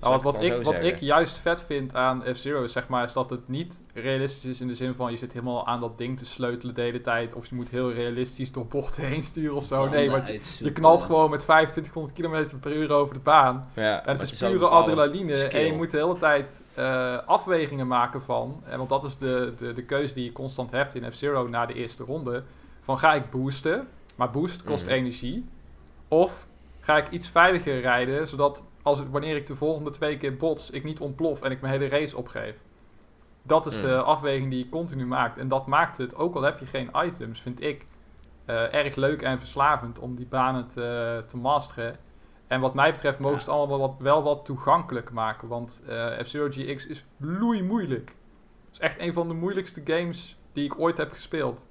Nou, wat, ik wat, ik, zeggen. juist vet vind aan F-Zero is, zeg maar, is dat het niet realistisch is in de zin van je zit helemaal aan dat ding te sleutelen de hele tijd. Of je moet heel realistisch door bochten heen sturen of zo. Nee, want je, je knalt gewoon met 2500 km per uur over de baan. Ja, En het is wel een pure adrenaline. skill. En je moet de hele tijd eh, afwegingen maken van. En want dat is de, de, de keuze die je constant hebt in F-Zero na de eerste ronde. Van ga ik boosten, maar boost kost Mhm. energie. Of ga ik iets veiliger rijden, zodat als, wanneer ik de volgende twee keer bots, ik niet ontplof en ik mijn hele race opgeef. Dat is de Mhm. afweging die je continu maakt. En dat maakt het, ook al heb je geen items, vind ik eh, erg leuk en verslavend om die banen te, te masteren. En wat mij betreft mogen ze het allemaal wel wat, wel wat toegankelijk maken. Want eh F-Zero GX is bloei moeilijk. Het is echt een van de moeilijkste games die ik ooit heb gespeeld.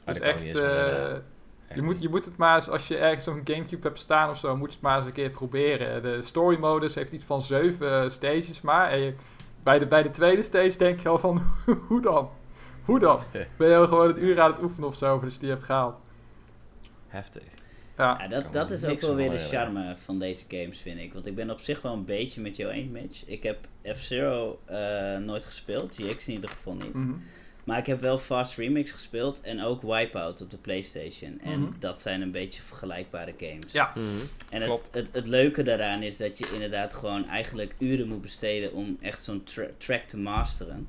Ah, Dus dat kan echt, eens, eh, eh, echt je, moet, je moet het maar eens, als je ergens zo'n Gamecube hebt staan of zo, moet je het maar eens een keer proberen. De story modus heeft iets van zeven stages maar. En je- bij, de, bij de tweede stage denk je al van, hoe dan? Hoe dan? Ben je al gewoon het uur aan het oefenen of zo, je die hebt gehaald. Heftig. Ja, Ja, dat, dat is ook wel weer de charme van deze games, vind ik. Want ik ben op zich wel een beetje met jou eens, Mitch. Ik heb F-Zero eh, nooit gespeeld, GX in ieder geval niet. mhm. Maar ik heb wel Fast Remix gespeeld en ook Wipeout op de PlayStation. En Mhm. dat zijn een beetje vergelijkbare games. Ja. Mhm. En het, klopt. het, het leuke daaraan is dat je inderdaad gewoon eigenlijk uren moet besteden om echt zo'n tra- track te masteren.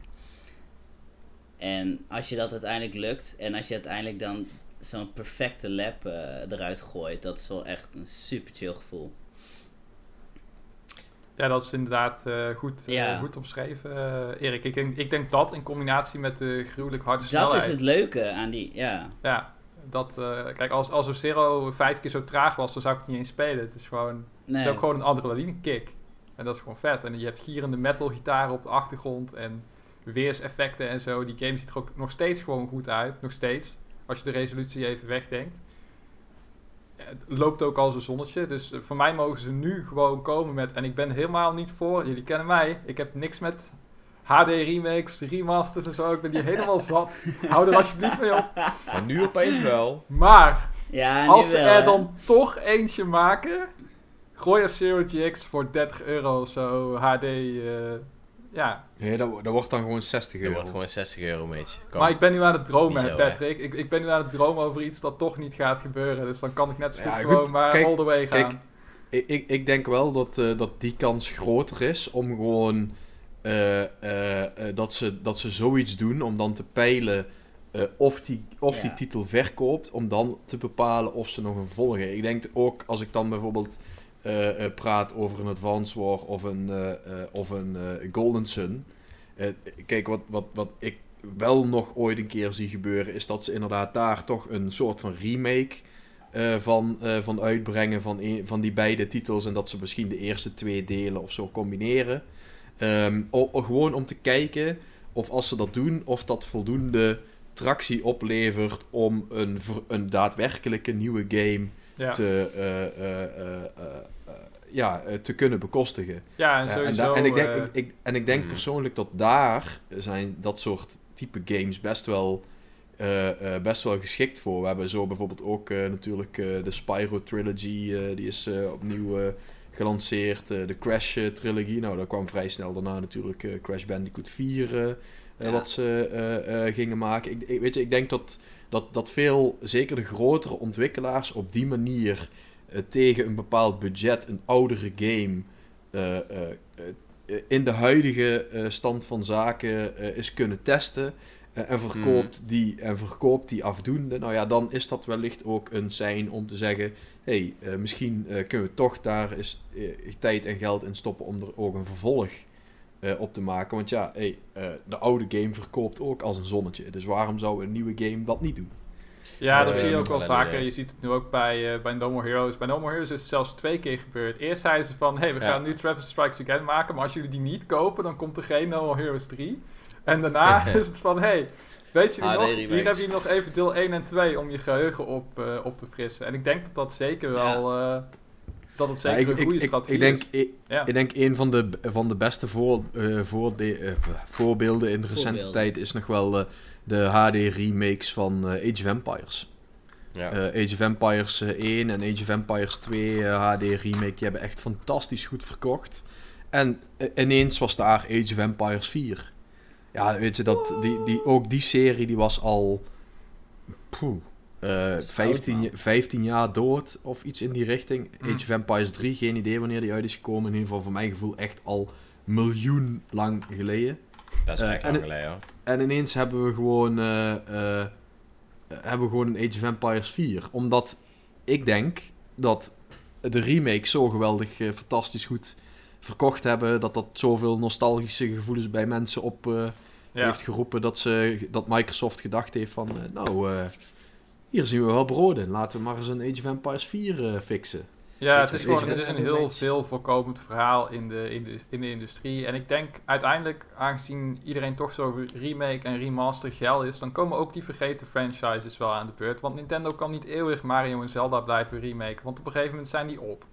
En als je dat uiteindelijk lukt en als je uiteindelijk dan zo'n perfecte lap eh, eruit gooit, dat is wel echt een super chill gevoel. Ja, dat is inderdaad eh, goed, eh, goed omschreven, Erik. Ik denk, ik denk dat in combinatie met de gruwelijk harde Dat snelheid. is het leuke aan die, ja. Ja, dat, kijk, als, als een Zero vijf keer zo traag was, dan zou ik het niet eens spelen. Het is gewoon, het Nee. is ook gewoon een adrenaline kick. En dat is gewoon vet. En je hebt gierende metal gitaren op de achtergrond en weerseffecten en zo. Die game ziet er ook nog steeds gewoon goed uit. Nog steeds. Als je de resolutie even wegdenkt. Ja, Het loopt ook als een zonnetje. Dus eh, voor mij mogen ze nu gewoon komen met... En ik ben helemaal niet voor... Jullie kennen mij. Ik heb niks met HD remakes, remasters en zo. Ik ben die helemaal zat. Hou er alsjeblieft mee op. Maar nu opeens wel. Maar Ja, als ze wel, er hè. dan toch eentje maken, gooi F-Zero GX voor 30 euro of zo, HD. eh, ja, Nee, dat, dat wordt dan gewoon 60 Dat euro. wordt gewoon 60 euro, meetje. Kom. maar ik ben nu aan het dromen, hè. Patrick. Ik, ik ben nu aan het dromen over iets dat toch niet gaat gebeuren. Dus dan kan ik net zo goed Ja, gewoon goed. maar Kijk- all the way gaan. kijk, Ik, ik, ik denk wel dat, eh, dat die kans groter is om gewoon eh, eh, dat, ze, dat ze zoiets doen om dan te peilen eh, of, die, of die titel verkoopt, om dan te bepalen of ze nog een volgen. Ik denk ook als ik dan bijvoorbeeld praat over een Advance War of een, eh, eh, of een eh, Golden Sun. Eh, kijk, wat, wat, wat ik wel nog ooit een keer zie gebeuren, is dat ze inderdaad daar toch een soort van remake eh, van, eh, van uitbrengen van, van die beide titels. En dat ze misschien de eerste twee delen of zo combineren. Ehm, gewoon om te kijken of als ze dat doen, of dat voldoende tractie oplevert om een, een daadwerkelijke nieuwe game ja. te, eh, eh, eh, ja, eh, te kunnen bekostigen. ja, en en, sowieso... da- en ik denk, ik, ik- en ik denk Hmm. persoonlijk dat daar zijn dat soort type games best wel, eh, eh, best wel geschikt voor. We hebben zo bijvoorbeeld ook eh, natuurlijk eh, de Spyro Trilogy, eh, die is eh, opnieuw eh, gelanceerd. Eh, de Crash Trilogy, nou daar kwam vrij snel daarna natuurlijk eh, Crash Bandicoot 4 eh, eh, Ja. wat ze eh, eh, gingen maken. Ik, ik, weet je, ik denk dat, dat, dat veel, zeker de grotere ontwikkelaars, op die manier eh, tegen een bepaald budget een oudere game eh, eh, in de huidige stand van zaken is kunnen testen. en, verkoopt die, en verkoopt die afdoende. Nou ja, dan is dat wellicht ook een sein om te zeggen: hé, hey, misschien kunnen we toch daar eens tijd en geld in stoppen om er ook een vervolg eh, op te maken. Want ja, hey, eh, de oude game verkoopt ook als een zonnetje. Dus waarom zou een nieuwe game dat niet doen? Ja, Dat zie je ook wel vaker. Je ziet het nu ook bij, eh, bij No More Heroes. Bij No More Heroes is het zelfs twee keer gebeurd. Eerst zeiden ze van, hey, we Ja. gaan nu Travis Strikes Again maken, maar als jullie die niet kopen, dan komt er geen No More Heroes 3. En daarna is het van, hey, weet je HD nog, hier heb je nog even deel 1 en 2 om je geheugen op, eh, op te frissen. En ik denk dat dat zeker wel, eh, dat het zeker Ja, ik, een goede ik, ik, strategie ik denk, is. ik, Ja. ik denk een van de, van de beste voor, eh, voorde- eh, voorbeelden in de recente Voorbeelden. tijd is nog wel eh, de HD remakes van eh, Age of Empires. Ja. Eh, Age of Empires eh, 1 en Age of Empires 2 eh, HD remake, die hebben echt fantastisch goed verkocht. En ineens was daar Age of Empires 4. Ja, weet je, dat, die, die, ook die serie die was al poeh, eh, is 15, oud, ja- man. 15 jaar dood of iets in die richting. Mm. Age of Empires 3, geen idee wanneer die uit is gekomen. In ieder geval voor mijn gevoel echt al miljoen lang geleden. dat is eh, echt lang geleden, hoor. En ineens hebben we gewoon, eh, eh, hebben we gewoon een Age of Empires 4. Omdat ik denk dat de remakes zo geweldig eh, fantastisch goed verkocht hebben. Dat dat zoveel nostalgische gevoelens bij mensen op eh, Ja. heeft geroepen. Dat, ze, dat Microsoft gedacht heeft van, eh, nou, eh, hier zien we wel brood in. Laten we maar eens een Age of Empires 4 eh, fixen. Ja, het is gewoon het is en een heel veel voorkomend verhaal in de, in, de, in de industrie. En ik denk uiteindelijk, aangezien iedereen toch zo remake en remaster geil is, dan komen ook die vergeten franchises wel aan de beurt. Want Nintendo kan niet eeuwig Mario en Zelda blijven remaken, want op een gegeven moment zijn die op.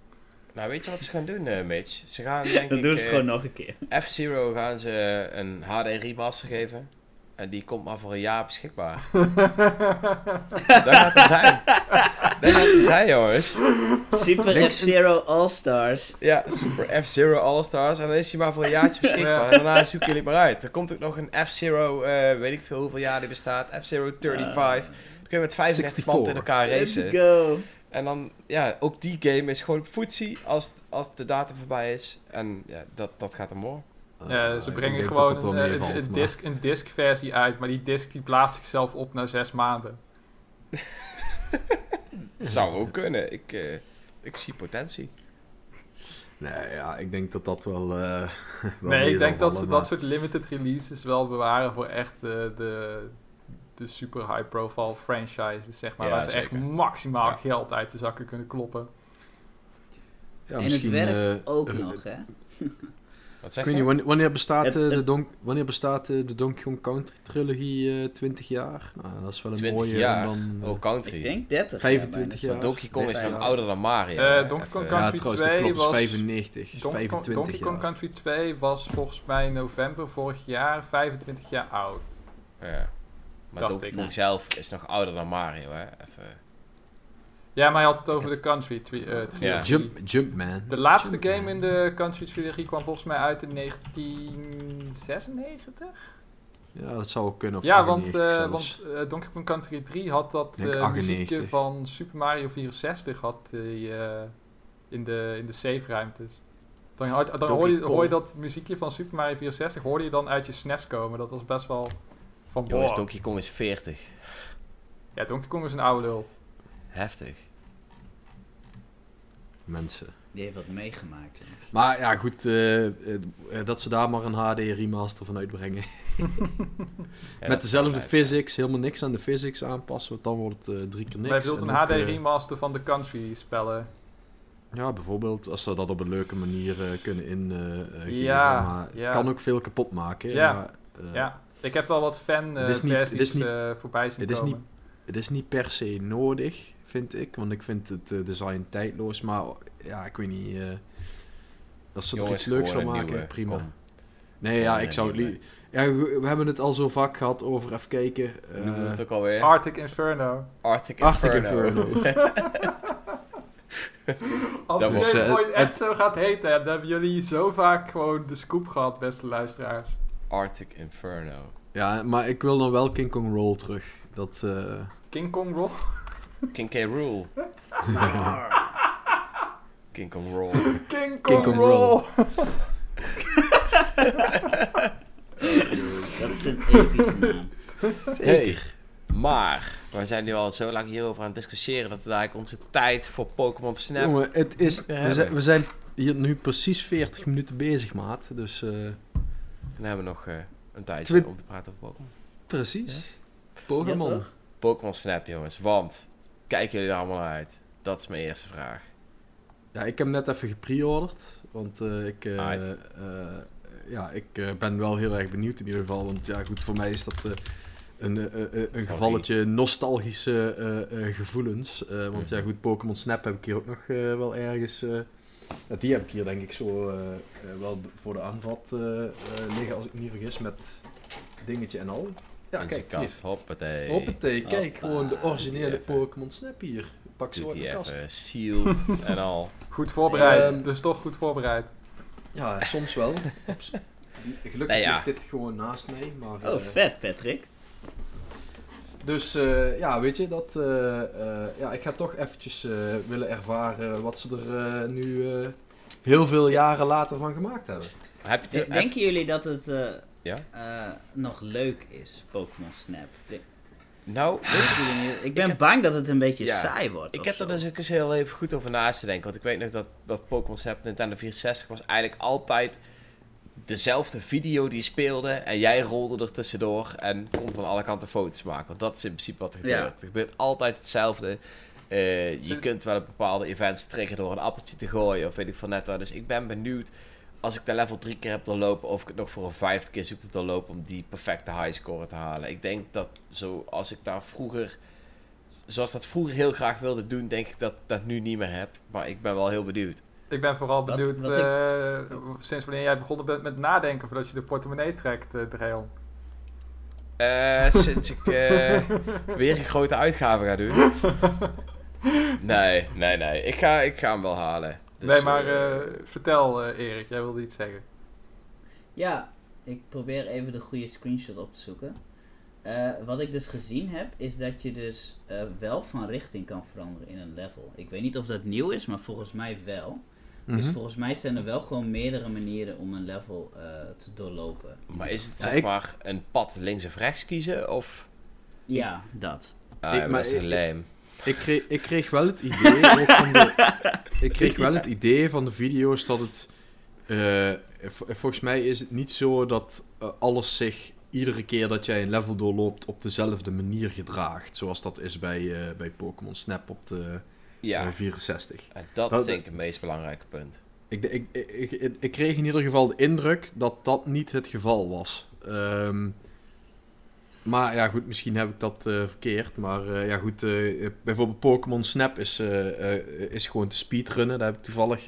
Nou, weet je wat ze gaan doen, eh Mitch? Ze gaan, denk Dat ik, doen ze eh, gewoon nog een keer. F-Zero gaan ze een HD remaster geven. En die komt maar voor een jaar beschikbaar. Daar gaat het zijn. Daar gaat het zijn, jongens. Super Denk- F-Zero All-Stars. Ja, Super F-Zero All-Stars. En dan is hij maar voor een jaartje beschikbaar. Ja. En daarna zoeken jullie maar uit. Er komt ook nog een F-Zero, eh, weet ik veel hoeveel jaar die bestaat. F-Zero 35. Dan kun je met 35 man in 64. elkaar Let's racen. go. En dan, ja, ook die game is gewoon footsie als, als de datum voorbij is. En ja, dat, dat gaat hem hoor. Ja, Eh, ze ik brengen gewoon dat een, eh, een, een disc, een disc versie uit, maar die disc die blaast zichzelf op na zes maanden. Zou ook kunnen. Ik, eh, ik zie potentie. Nee, ja, ik denk dat dat wel. eh, wel nee, ik denk dat ze dat soort limited releases wel bewaren voor echt de, de, de super high profile franchises, zeg maar. Ja, waar ze echt maximaal Ja. geld uit de zakken kunnen kloppen. Ja, en het misschien. werkt eh, ook eh, nog, hè? Wat Ik zeg weet je? niet, wanneer, wanneer bestaat, Het- eh, de het- Don wanneer bestaat eh, de Donkey Kong Country trilogie eh 20 jaar? Nou, dat is wel een 20 mooie. jaar? dan, eh, Oh, country. Ik denk 30. 25 ja, jaar. bijna Donkey Kong is nog ouder dan Mario. Eh, hè? Donkey Kong Even- ja, Country trouwens, dat 2 klopt, is was- 95, is Donkey Kong, 25 Donkey Kong jaar. Country 2 was volgens mij november vorig jaar 25 jaar oud. Ja. Maar Dacht Donkey ik. Kong zelf is nog ouder dan Mario, hè? Even. Ja, maar je had het over de Country tri- eh, trilogie. Ja. Jump, Jumpman. De laatste Jumpman. game in de Country trilogie kwam volgens mij uit in 1996. Ja, dat zou ook kunnen. Of ja, want, 98 eh, want eh, Donkey Kong Country 3 had dat muziekje 98. van Super Mario 64 had in, de, in de save ruimtes. Dan, had, dan hoor, je, hoor je dat muziekje van Super Mario 64 hoorde je dan uit je SNES komen. Dat was best wel van Jongens, boah. Donkey Kong is 40. Ja, Donkey Kong is een oude lul. Heftig. Mensen. Die heeft wat meegemaakt. hè. Maar ja, goed, eh, eh, eh, dat ze daar maar een HD remaster van uitbrengen. Ja, Met dezelfde physics, helemaal niks aan de physics aanpassen, want dan wordt het drie keer niks. Wij bedoelt En een ook, HD remaster van de Country spellen. Ja, bijvoorbeeld als ze dat op een leuke manier eh, kunnen ingeven. Ja, maar ja. het kan ook veel kapot maken. Ja, maar, ja, ik heb wel wat fan eh, niet- versies is niet- eh, voorbij zien het is komen. Het is niet per se nodig, vind ik. Want ik vind het eh, design tijdloos. Maar ja, ik weet niet. eh, als ze er iets leuks van maken, nieuwe. prima. Kom. Nee, ja, ik zou het Ja, we we hebben het al zo vaak gehad over, even kijken. Hoe noemen we eh, het ook alweer? Arctic Inferno. Arctic Arctic Inferno. Inferno. Als Dat die was, ooit het- echt zo gaat heten, dan hebben jullie zo vaak gewoon de scoop gehad, beste luisteraars. Arctic Inferno. ja, maar ik wil dan wel King Kong Roll terug. Dat, eh, King Kong Roll. King K. Rool. King Kong Roll. King Kong, King Kong Roll. Roll. Dat is een epische naam. zeker. Maar, we zijn nu al zo lang hierover aan het discussiëren dat we eigenlijk onze tijd voor Pokémon Snap... Jongen, het is, we, zijn, hebben. we zijn hier nu precies 40 minuten bezig, maat. Dus eh, Dan hebben we nog eh, een tijdje om te praten over Pokémon. precies. Ja, Pokémon. Pokémon Snap, jongens. Want, kijken jullie er allemaal uit? Dat is mijn eerste vraag. Ja, ik heb net even gepreorderd. Want eh, ik, eh, eh, ja, ik ben wel heel erg benieuwd in ieder geval. Want ja, goed, voor mij is dat een, een gevalletje nostalgische gevoelens. Want ja, Mhm. goed, Pokémon Snap heb ik hier ook nog wel ergens... die heb ik hier denk ik zo wel voor de aanvat liggen, als ik me niet vergis, met dingetje en al. Ja, In kijk, zijn kast. Hoppatee. Hoppatee, kijk, Hoppa. gewoon de originele. Pokémon Snap hier. Pak zo Doet uit de kast. even sealed en al. Goed voorbereid, Ehm, dus toch goed voorbereid. Ja, soms wel. Gelukkig Nee, ja. ligt dit gewoon naast mij. Maar, Oh, eh, vet, Patrick. Dus eh, ja, weet je, dat, eh, eh, ja, ik ga toch eventjes eh, willen ervaren wat ze er nu eh, heel veel jaren later van gemaakt hebben. Heb je denken jullie dat het eh, Ja? eh, nog leuk is, Pokémon Snap? De- Nou, ik ben heb- bang dat het een beetje Ja, saai wordt. ik heb er dus ook eens heel even goed over naast te denken. Want ik weet nog dat, dat Pokémon Snap Nintendo 64 was eigenlijk altijd dezelfde video die speelde. En jij rolde er tussendoor en kon van alle kanten foto's maken. Want dat is in principe wat er gebeurt. Ja. Er gebeurt altijd hetzelfde. Eh, je kunt wel op bepaalde events triggeren door een appeltje te gooien of weet ik van net wat. Dus ik ben benieuwd als ik de level drie keer heb doorlopen of ik het nog voor een vijfde keer zoek te doorlopen om die perfecte highscore te halen. Ik denk dat zo als ik daar vroeger zoals dat vroeger heel graag wilde doen, denk ik dat ik dat nu niet meer heb. Maar ik ben wel heel benieuwd. Ik ben vooral benieuwd ik- eh, sinds wanneer jij begonnen bent met nadenken voordat je de portemonnee trekt, eh Dreon. Eh, sinds ik eh, weer een grote uitgave ga doen. Nee, nee, nee. Ik ga, ik ga hem wel halen. Dus, nee, maar eh, eh, vertel eh, Erik, jij wilde iets zeggen. Ja, ik probeer even de goede screenshot op te zoeken. Eh, wat ik dus gezien heb, is dat je dus eh, wel van richting kan veranderen in een level. Ik weet niet of dat nieuw is, maar volgens mij wel. Dus Mhm. volgens mij zijn er wel gewoon meerdere manieren om een level eh, te doorlopen. maar is het Ja, zeg ik- maar een pad links of rechts kiezen? Of... Ja, dat. Ah, Ik- maar dat is lame. Ik kreeg, ik kreeg wel het idee ook van de, ik kreeg wel het idee van de video's dat het eh, volgens mij is het niet zo dat eh, alles zich iedere keer dat jij een level doorloopt op dezelfde manier gedraagt zoals dat is bij, eh, bij Pokémon Snap op de Ja, eh, 64. en dat dat- is denk ik het meest belangrijke punt. Ik, ik, ik, ik, ik kreeg in ieder geval de indruk dat dat niet het geval was. Ehm, maar ja, goed, misschien heb ik dat eh, verkeerd. Maar eh, ja, goed, eh, bijvoorbeeld Pokémon Snap is, is gewoon te speedrunnen. Daar heb ik toevallig,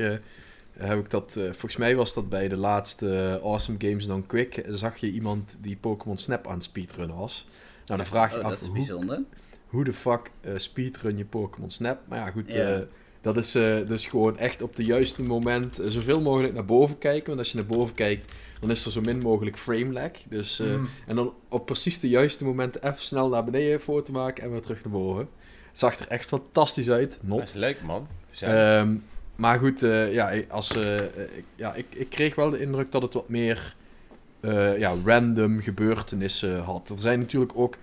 heb ik dat, volgens mij was dat bij de laatste Awesome Games dan Quick, zag je iemand die Pokémon Snap aan het speedrunnen was. Nou, dan vraag je Oh, af, dat is hoe, bijzonder. hoe de fuck speedrun je Pokémon Snap? Maar ja, goed, Ja. Dat is eh, dus gewoon echt op de juiste moment eh, zoveel mogelijk naar boven kijken. Want als je naar boven kijkt, dan is er zo min mogelijk frame lag. Dus, eh, Mm. En dan op precies de juiste momenten even snel naar beneden een foto maken en weer terug naar boven. Zag er echt fantastisch uit. Dat Not. is leuk, man. Ehm, maar goed, eh, ja, ik- als, ik, ja ik, ik kreeg wel de indruk dat het wat meer eh, ja, random gebeurtenissen had. Er zijn natuurlijk ook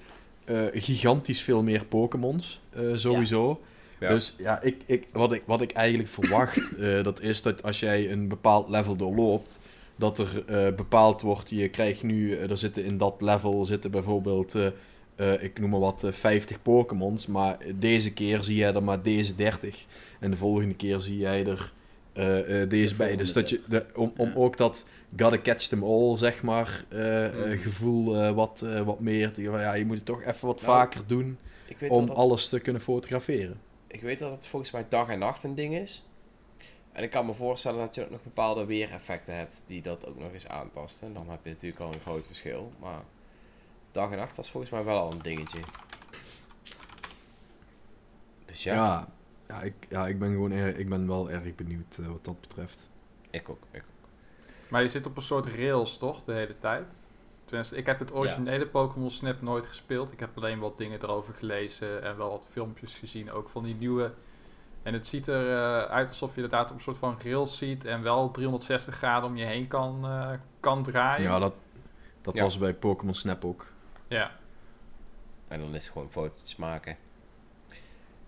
eh, gigantisch veel meer Pokémons, eh, sowieso. Ja. Dus ja, ik, ik, wat, ik, wat ik eigenlijk verwacht, eh, dat is dat als jij een bepaald level doorloopt, dat er eh, bepaald wordt, je krijgt nu, eh, er zitten in dat level zitten bijvoorbeeld, ik noem maar wat, eh, 50 Pokémons, maar deze keer zie jij er maar deze 30. En de volgende keer zie jij er deze bij. Dus dat je, de, om, om Ja. ook dat gotta catch them all, zeg maar, gevoel wat, wat meer. te- Ja, je moet het toch even wat Nou, vaker doen om dat, alles te kunnen fotograferen. Ik weet dat het volgens mij dag en nacht een ding is. En ik kan me voorstellen dat je ook nog bepaalde weereffecten hebt die dat ook nog eens aantasten. En dan heb je natuurlijk al een groot verschil. Maar dag en nacht was volgens mij wel al een dingetje. Dus ja, Ja, ja, ik, ja ik, ben gewoon erg, ik ben wel erg benieuwd eh, wat dat betreft. ik ook. Ik ook. Maar je zit op een soort rails, toch, de hele tijd? Tenminste, ik heb het originele Pokémon Snap nooit gespeeld. Ik heb alleen wat dingen erover gelezen en wel wat filmpjes gezien, ook van die nieuwe. En het ziet er eh, uit alsof je inderdaad op een soort van rails ziet en wel 360 graden om je heen kan, eh, kan draaien. Ja, dat, dat Ja. was bij Pokémon Snap ook. Ja. En dan is het gewoon foto's maken.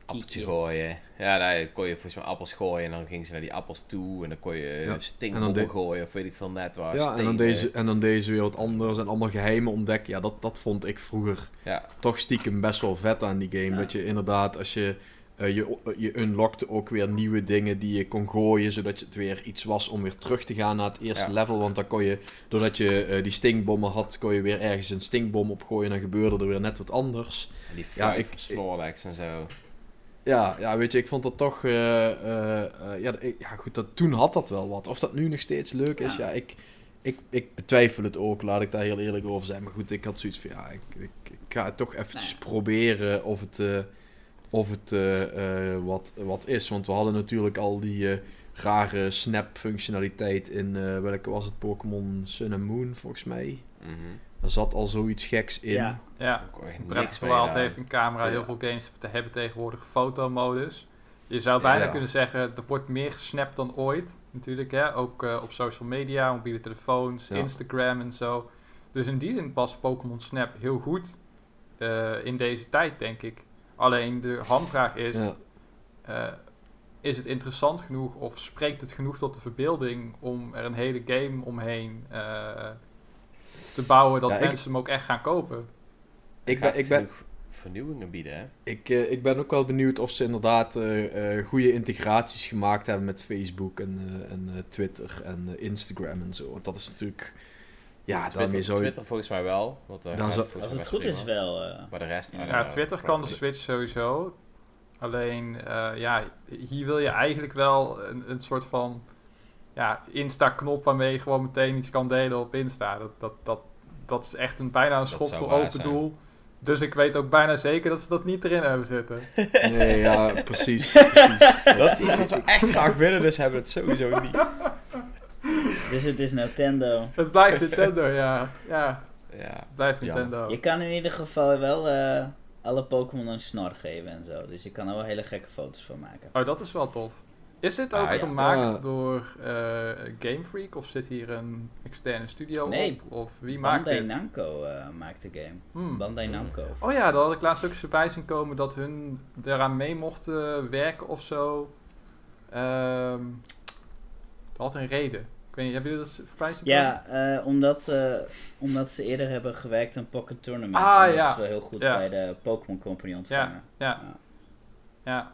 Appeltje gooien. Ja, daar kon je volgens mij appels gooien. En dan gingen ze naar die appels toe. En dan kon je Ja, ja. en stingbommen dan de- gooien. Of weet ik veel net waar. Ja, en dan, deze, en dan deze weer wat anders en allemaal geheimen ontdekken. Ja, dat, dat vond ik vroeger Ja, toch stiekem best wel vet aan die game. Ja. Dat je inderdaad, als je, eh, je, je unlockte ook weer nieuwe dingen die je kon gooien, zodat je het weer iets was om weer terug te gaan naar het eerste level. Want dan kon je, doordat je eh, die stinkbommen had, kon je weer ergens een stinkbom opgooien en dan gebeurde er weer net wat anders. en die Ja, ik- en zo. Ja, ja, weet je, ik vond dat toch, eh, eh, eh, ja, ik- ja goed, dat, toen had dat wel wat. Of dat nu nog steeds leuk is, ja, Ja. ik, ik, ik betwijfel het ook, laat ik daar heel eerlijk over zijn. Maar goed, ik had zoiets van, ja, ik, ik, ik ga het toch eventjes Nee. proberen of het, eh, of het eh, eh, wat, wat is. Want we hadden natuurlijk al die eh, rare snap-functionaliteit in, eh, welke was het, Pokémon Sun and Moon, volgens mij. Mhm. Er zat al zoiets geks in. Ja. Ja, niks Breath of the mee Wild gedaan. heeft een camera. Heel veel games te hebben tegenwoordig fotomodus. Je zou bijna Ja. kunnen zeggen, er wordt meer gesnapt dan ooit. Natuurlijk, hè? ook eh, op social media, mobiele telefoons, Ja. Instagram en zo. Dus in die zin past Pokémon Snap heel goed eh, in deze tijd, denk ik. Alleen de hamvraag is, Ja. eh, is het interessant genoeg of spreekt het genoeg tot de verbeelding om er een hele game omheen eh, te bouwen dat Ja, ik- mensen hem ook echt gaan kopen? Ik ben, ik ben, vernieuwingen bieden, hè? Ik, eh, ik ben ook wel benieuwd of ze inderdaad eh, eh, goede integraties gemaakt hebben met Facebook en, eh, en eh, Twitter en Instagram en zo. Want dat is natuurlijk. Ja, daarmee Twitter, zou je. Twitter volgens mij wel. Want, eh, zou- volgens Als het goed prima. is wel. eh, Maar de rest... Ja, know. Twitter kan de Switch sowieso. Alleen, eh, ja, hier wil je eigenlijk wel een, een soort van ja, Insta-knop waarmee je gewoon meteen iets kan delen op Insta. Dat, dat, dat, dat is echt een, bijna een schot voor open zijn. doel. Dus ik weet ook bijna zeker dat ze dat niet erin hebben zitten. Nee, ja, precies. precies. Dat is iets wat we echt graag willen, dus hebben we het sowieso niet. Dus het is Nintendo. Het blijft Nintendo, ja. Ja, Ja. het blijft Ja. Nintendo. Je kan in ieder geval wel eh, alle Pokémon een snor geven en zo. Dus je kan er wel hele gekke foto's van maken. Oh, dat is wel tof. Is dit ook gemaakt Ja. door eh, Game Freak of zit hier een externe studio Nee. op? Of wie maakt Bandai dit? Namco eh, maakt de game. Hmm. Bandai Namco. Oh ja, daar had ik laatst ook eens voorbij zien komen dat hun eraan mee mochten werken of zo. Ehm dat had een reden. Ik weet niet, hebben jullie dat voorbij zien komen? Ja, eh, omdat, eh, omdat ze eerder hebben gewerkt aan Pocket Tournament. Ah, en dat ja. is wel heel goed Ja. bij de Pokémon Company ontvangen. Ja, Ja. ja.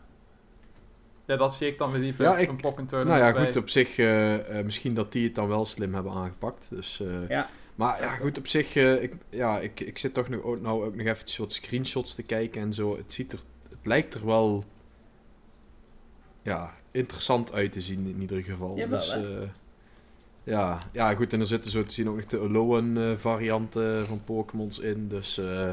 Ja, dat zie ik dan weer liever. Ja, ik- een Pokken Nou ja, 2. goed, op zich, eh, eh, misschien dat die het dan wel slim hebben aangepakt. Dus, eh, Ja. Maar ja, goed, op zich, eh, ik, ja, ik, ik zit toch nog, ook, nou ook nog eventjes wat screenshots te kijken en zo. Het ziet er, het lijkt er wel, ja, interessant uit te zien in ieder geval. Jawel, dus, eh, ja, ja, goed, en er zitten zo te zien ook nog de Alolan eh, varianten van Pokémons in. Dus eh,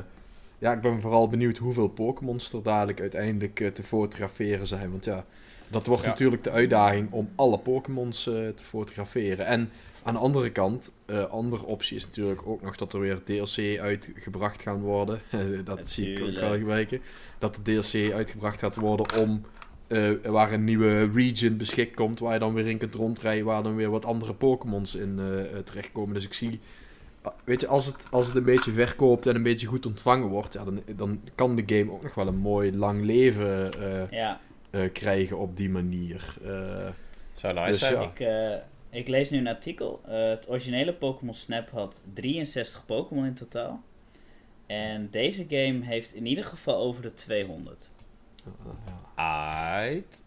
ja, ik ben vooral benieuwd hoeveel Pokémons er dadelijk uiteindelijk te fotograferen zijn. Want ja, dat wordt Ja. natuurlijk de uitdaging om alle Pokémons eh, te fotograferen. En aan de andere kant, eh andere optie is natuurlijk ook nog dat er weer DLC uitgebracht gaan worden. dat zie ik ook wel gebruiken. Dat de DLC uitgebracht gaat worden om eh, waar een nieuwe region beschikt komt, waar je dan weer in kunt rondrijden, waar dan weer wat andere Pokémons in eh, eh, terechtkomen. Dus ik zie, weet je, als het, als het een beetje verkoopt en een beetje goed ontvangen wordt, ja, dan, dan kan de game ook nog wel een mooi lang leven eh, Ja, eh, krijgen op die manier. Eh, Zou nice Dus zijn. ja. ik, eh, ik lees nu een artikel. Het originele Pokémon Snap had 63 Pokémon in totaal. En deze game heeft in ieder geval over de 200. ja. Aight.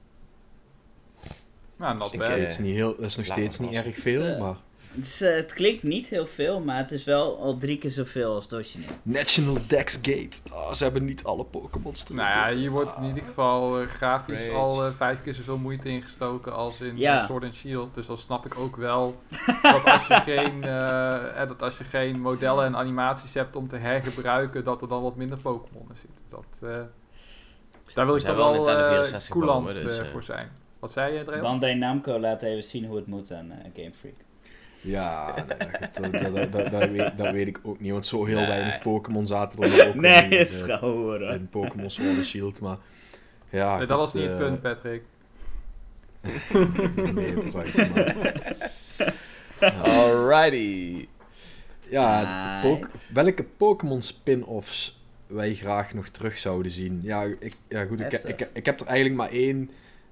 Nou, not Ik, Nog bad. steeds niet heel, dat is nog laat steeds niet erg veel, maar... Het, is, eh, het klinkt niet heel veel, maar het is wel al drie keer zoveel als origineel. National Dex Gate. Oh, ze hebben niet alle Pokémons erin Nou ja, zitten. hier wordt in ieder geval eh, grafisch Rage. al eh, vijf keer zoveel moeite ingestoken als in Ja. Sword and Shield. Dus dan snap ik ook wel dat als je geen, dat als je geen modellen en animaties hebt om te hergebruiken, dat er dan wat minder Pokémon in zit. Dat, eh, daar wil ik dan wel wel Nintendo 64 coulant bomen, dus, voor zijn. Wat zei je, Andrea? Bandai Namco laat even zien hoe het moet aan Game Freak. Ja, nee, goed, dat, dat, dat, dat weet, dat weet ik ook niet, want zo heel Nee. weinig Pokémon zaten er ook Nee, in, het is eh, hoor. in Pokémon Sword and Shield, maar ja... Nee, dat was niet het eh, punt, Patrick. nee, vooruit, maar- Alrighty. Ja, Right. Pok- welke Pokémon spin-offs wij graag nog terug zouden zien? Ja, ik, ja goed, ik, ik, ik heb er eigenlijk maar één.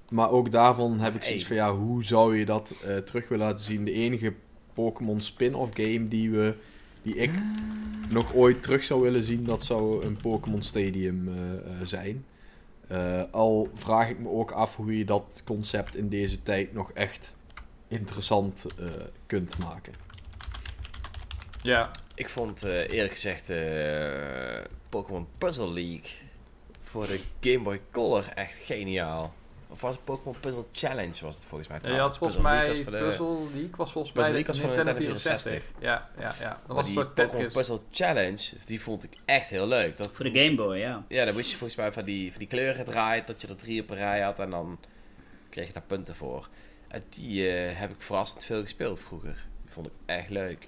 Maar ook daarvan heb ik zoiets van, ja, hoe zou je dat eh, terug willen laten zien? De enige Pokémon spin-off game die, we, die ik nog ooit terug zou willen zien, dat zou een Pokémon Stadium eh, eh, zijn. Eh, al vraag ik me ook af hoe je dat concept in deze tijd nog echt interessant eh, kunt maken. Ja, Ik vond eh, eerlijk gezegd eh, Pokémon Puzzle League voor de Game Boy Color echt geniaal. Of was het Pokémon Puzzle Challenge was het volgens mij Ja, je had trouwens. volgens Puzzle League mij was voor de- Puzzle League was volgens Puzzle mij League was de Nintendo Nintendo 64. Ja, ja, ja. Dat Maar was een die soort Pokémon. Puzzle Challenge, die vond ik echt heel leuk. Dat Voor de Game Boy, ja. Ja, dan moest je volgens mij van die, van die kleuren draaien tot je er drie op een rij had en dan kreeg je daar punten voor. En die eh, heb ik verrassend veel gespeeld vroeger. Die vond ik echt leuk.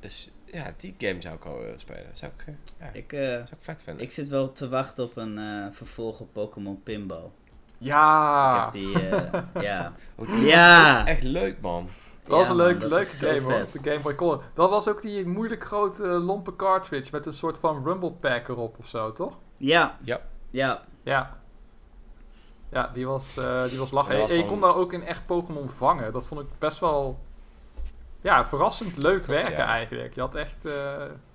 Dus ja, die game zou ik wel willen spelen. Zou ik, eh, ja, Ik, eh, zou ik vet vinden. ik zit wel te wachten op een eh vervolg op Pokémon Pinball. Ja, Ik heb die, eh, ja. Oh, die Ja. echt leuk, man. dat was een man, leuke, game hoor. De Game Boy Color. Dat was ook die moeilijk grote eh, lompe cartridge met een soort van Rumble Pack erop of zo, toch? Ja. Ja. Ja. Ja. Ja, die was, eh, die was lachen. Was En je kon daar ook in echt Pokémon vangen. Dat vond ik best wel... Ja, verrassend leuk werken ja. eigenlijk. Je had echt... eh,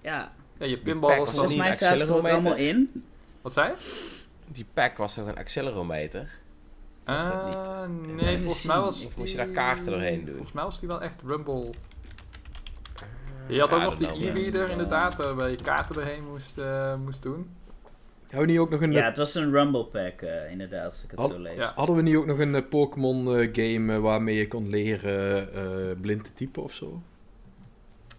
Ja. ja, je pinball was Volgens niet mij ze er allemaal in. Wat zei je? Die pack was toch een accelerometer? Was dat niet? Eh, nee, volgens mij was Of moest je daar kaarten doorheen doen? Volgens mij was die wel echt Rumble. Je had ook Ja, nog die e-reader inderdaad, eh, waar je kaarten doorheen moest, eh, moest doen. Hebben we niet ook nog een, Ja, het was een Rumble Pack, eh, inderdaad, als ik het Had- zo lees. Ja. hadden we niet ook nog een Pokémon game eh, waarmee je kon leren eh, blind te typen of zo?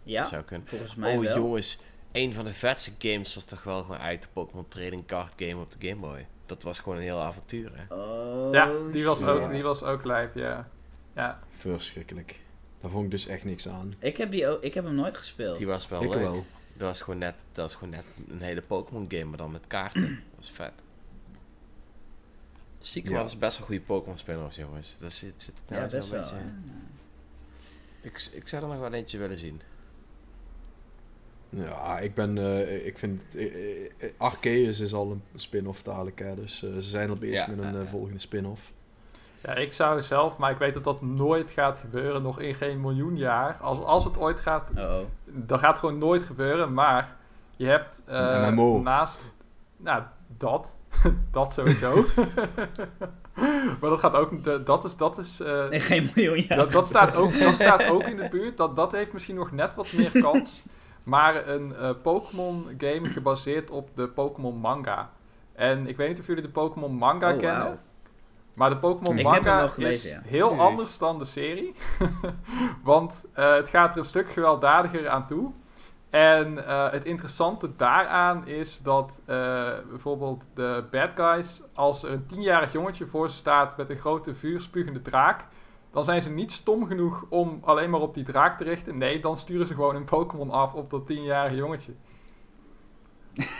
Ja, Dat zou kunnen. volgens mij Oh wel. jongens, een van de vetste games was toch wel gewoon uit de Pokémon Trading Card Game op de Game Boy. Dat was gewoon een heel avontuur, hè. Oh, ja, die was, ook, die was ook lijp, ja. Ja, Verschrikkelijk. Daar vond ik dus echt niks aan. Ik heb, die ook, ik heb hem nooit gespeeld. Die was wel ik leuk. wel. Dat was gewoon net, dat was gewoon net een hele Pokémon game, maar dan met kaarten. dat was vet. Ja. dat is best wel goede Pokémon spin-offs, jongens. Dat zit, zit ja, nou best zo'n wel. beetje-. Ik, ik zou er nog wel eentje willen zien. Ja, ik ben, eh, ik vind, eh, Arceus is al een spin-off dadelijk, hè, dus eh, ze zijn al bezig Ja, met een volgende spin-off. Ja, ik zou zelf, maar ik weet dat dat nooit gaat gebeuren, nog in geen miljoen jaar. Als, als het ooit gaat, Oh, oh. dan gaat het gewoon nooit gebeuren. Maar je hebt eh, naast, nou, dat, dat sowieso. maar dat gaat ook, dat is, dat is, eh, Nee, geen miljoen jaar. dat, dat, staat ook, dat staat ook in de buurt. Dat, dat heeft misschien nog net wat meer kans. Maar een eh, Pokémon game gebaseerd op de Pokémon manga. En ik weet niet of jullie de Pokémon manga Oh, kennen. Maar de Pokémon manga gelezen, is ja. heel Nee. anders dan de serie. Want eh, het gaat er een stuk gewelddadiger aan toe. En eh, het interessante daaraan is dat eh, bijvoorbeeld de bad guys, als er een tienjarig jongetje voor ze staat met een grote vuurspugende draak, dan zijn ze niet stom genoeg om alleen maar op die draak te richten. Nee, dan sturen ze gewoon een Pokémon af op dat tienjarige jongetje.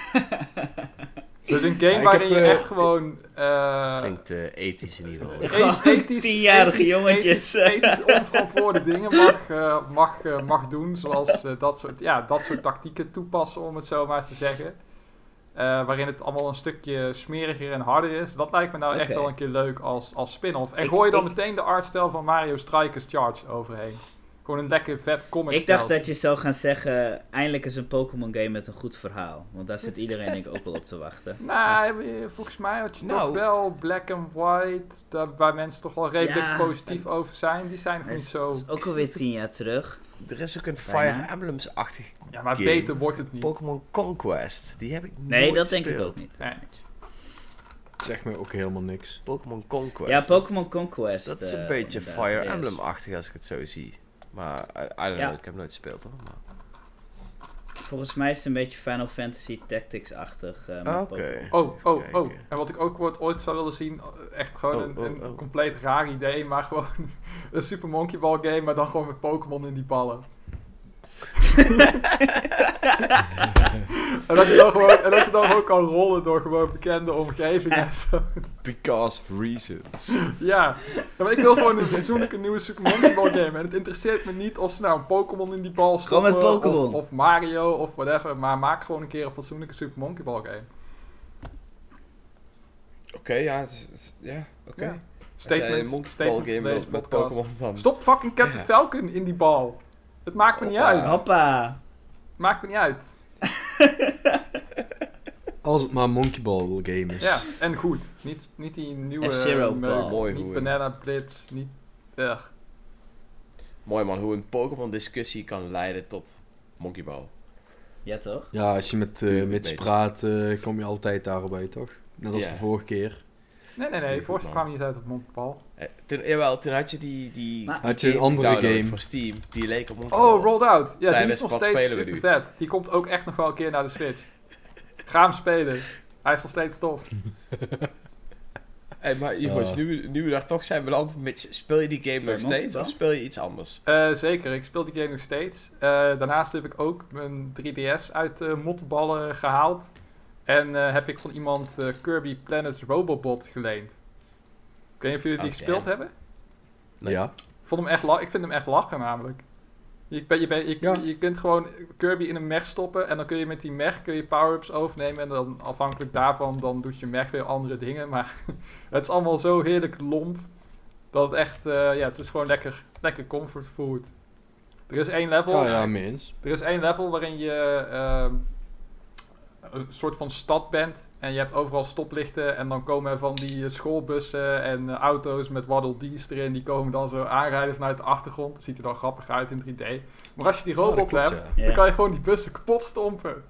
dus een game Ja, waarin heb, je eh, echt gewoon... eh, Klinkt eh, ethisch in ieder geval. E- ethisch- tienjarige jongetjes. Ethisch, ethisch onverantwoorde dingen mag, eh, mag, eh, mag doen. Zoals eh, dat, soort, ja, dat soort tactieken toepassen, om het zo maar te zeggen. Eh, waarin het allemaal een stukje smeriger en harder is. Dat lijkt me nou echt wel een keer leuk als, als spin-off. En Ik- gooi je dan ik- meteen de artstijl van Mario Strikers Charge overheen. Gewoon een lekker vet comic Ik dacht dat je zou gaan zeggen, eindelijk is een Pokémon game met een goed verhaal. Want daar zit iedereen denk ik ook wel op te wachten. Nou, eh, volgens mij had je Nou. toch wel Black and White, daar, waar mensen toch wel redelijk Ja. positief over zijn. Die zijn is, zo... het is ook alweer tien jaar terug. Er is ook een. Fire Emblems-achtig Ja, maar game. beter wordt het niet. Pokémon Conquest. Die heb ik Nee, nooit dat denk ik ook niet. Nee. Zeg me ook helemaal niks. Pokémon Conquest. Ja, Pokémon Conquest. Dat is een eh, beetje Fire. Emblem-achtig als ik het zo zie. Maar, I, I don't Ja. know, ik heb nooit gespeeld hoor. Maar... Volgens mij is het een beetje Final Fantasy Tactics-achtig. eh, met Oké. Oh, oh, Kijken. oh. En wat ik ook ooit, ooit zou willen zien, eh, echt gewoon Oh, een, oh, oh. compleet raar idee, maar gewoon een Super Monkey Ball game, maar dan gewoon met Pokémon in die ballen. en, dat je dan gewoon, en dat je dan gewoon kan rollen door gewoon bekende omgevingen en zo. Because reasons. Ja, Ja, maar ik wil gewoon een fatsoenlijke nieuwe Super Monkey Ball game. En het interesseert me niet of ze nou een Pokémon in die bal stoppen, Pokémon. Of, of Mario, of whatever. Maar maak gewoon een keer een fatsoenlijke Super Monkey Ball game. Oké, ja, het is- het is- ja, oké. Ja. Statement, game van deze met, met podcast. Pokémon dan. Stop fucking Captain Ja. Falcon in die bal. Het maakt me niet Hoppa. uit. Hoppa! Maakt me niet uit. Als het maar een Monkey Ball game is. Ja, en goed. Niet, niet die nieuwe... F-Zero eh, ball. Mooi Niet Banana Blitz, niet... Ugh. Mooi man, hoe een Pokémon discussie kan leiden tot Monkey Ball. Ja, toch? Ja, als je met, beetje. praat, eh, kom je altijd daarbij, toch? Net als de vorige keer. Nee, nee, nee. man. kwam niet uit op Monkey Ball. Eh, toen, jawel, toen had je die, die, Maar- die Had je een andere game. voor Steam, die leek op Monkey Oh. Rolled Out. Ja, die is nog steeds super vet. Die komt ook echt nog wel een keer naar de Switch. Ga hem spelen. Hij is nog steeds tof. Hey, maar jongens, nu, we- nu we daar toch zijn beland, speel je die game nog Monkey steeds of speel je iets anders? Eh, zeker, ik speel die game nog steeds. Eh, daarnaast heb ik ook mijn 3DS uit mottenballen gehaald. En eh, heb ik van iemand eh, Kirby Planet Robobot geleend. Ik weet niet of jullie die gespeeld hebben. Nee. Ja. Ik, vond hem echt la- ik vind hem echt lachen namelijk. Je, ben, je, ben, je, Ja. je kunt gewoon Kirby in een mech stoppen en dan kun je met die mech kun je power-ups overnemen. En dan afhankelijk daarvan dan doet je mech weer andere dingen. Maar het is allemaal zo heerlijk lomp. Dat het echt, eh, ja, het is gewoon lekker, lekker comfort food. Er is één level. Ja, ja, mee eens. Er is één level waarin je ehm, een soort van stad bent. En je hebt overal stoplichten. En dan komen er van die eh, schoolbussen en eh, auto's met Waddle Dees erin. Die komen dan zo aanrijden vanuit de achtergrond. Dat ziet er dan grappig uit in 3D. Maar als je die Oh, dat robot klopt, hebt, ja. Dan kan je gewoon die bussen kapot stompen.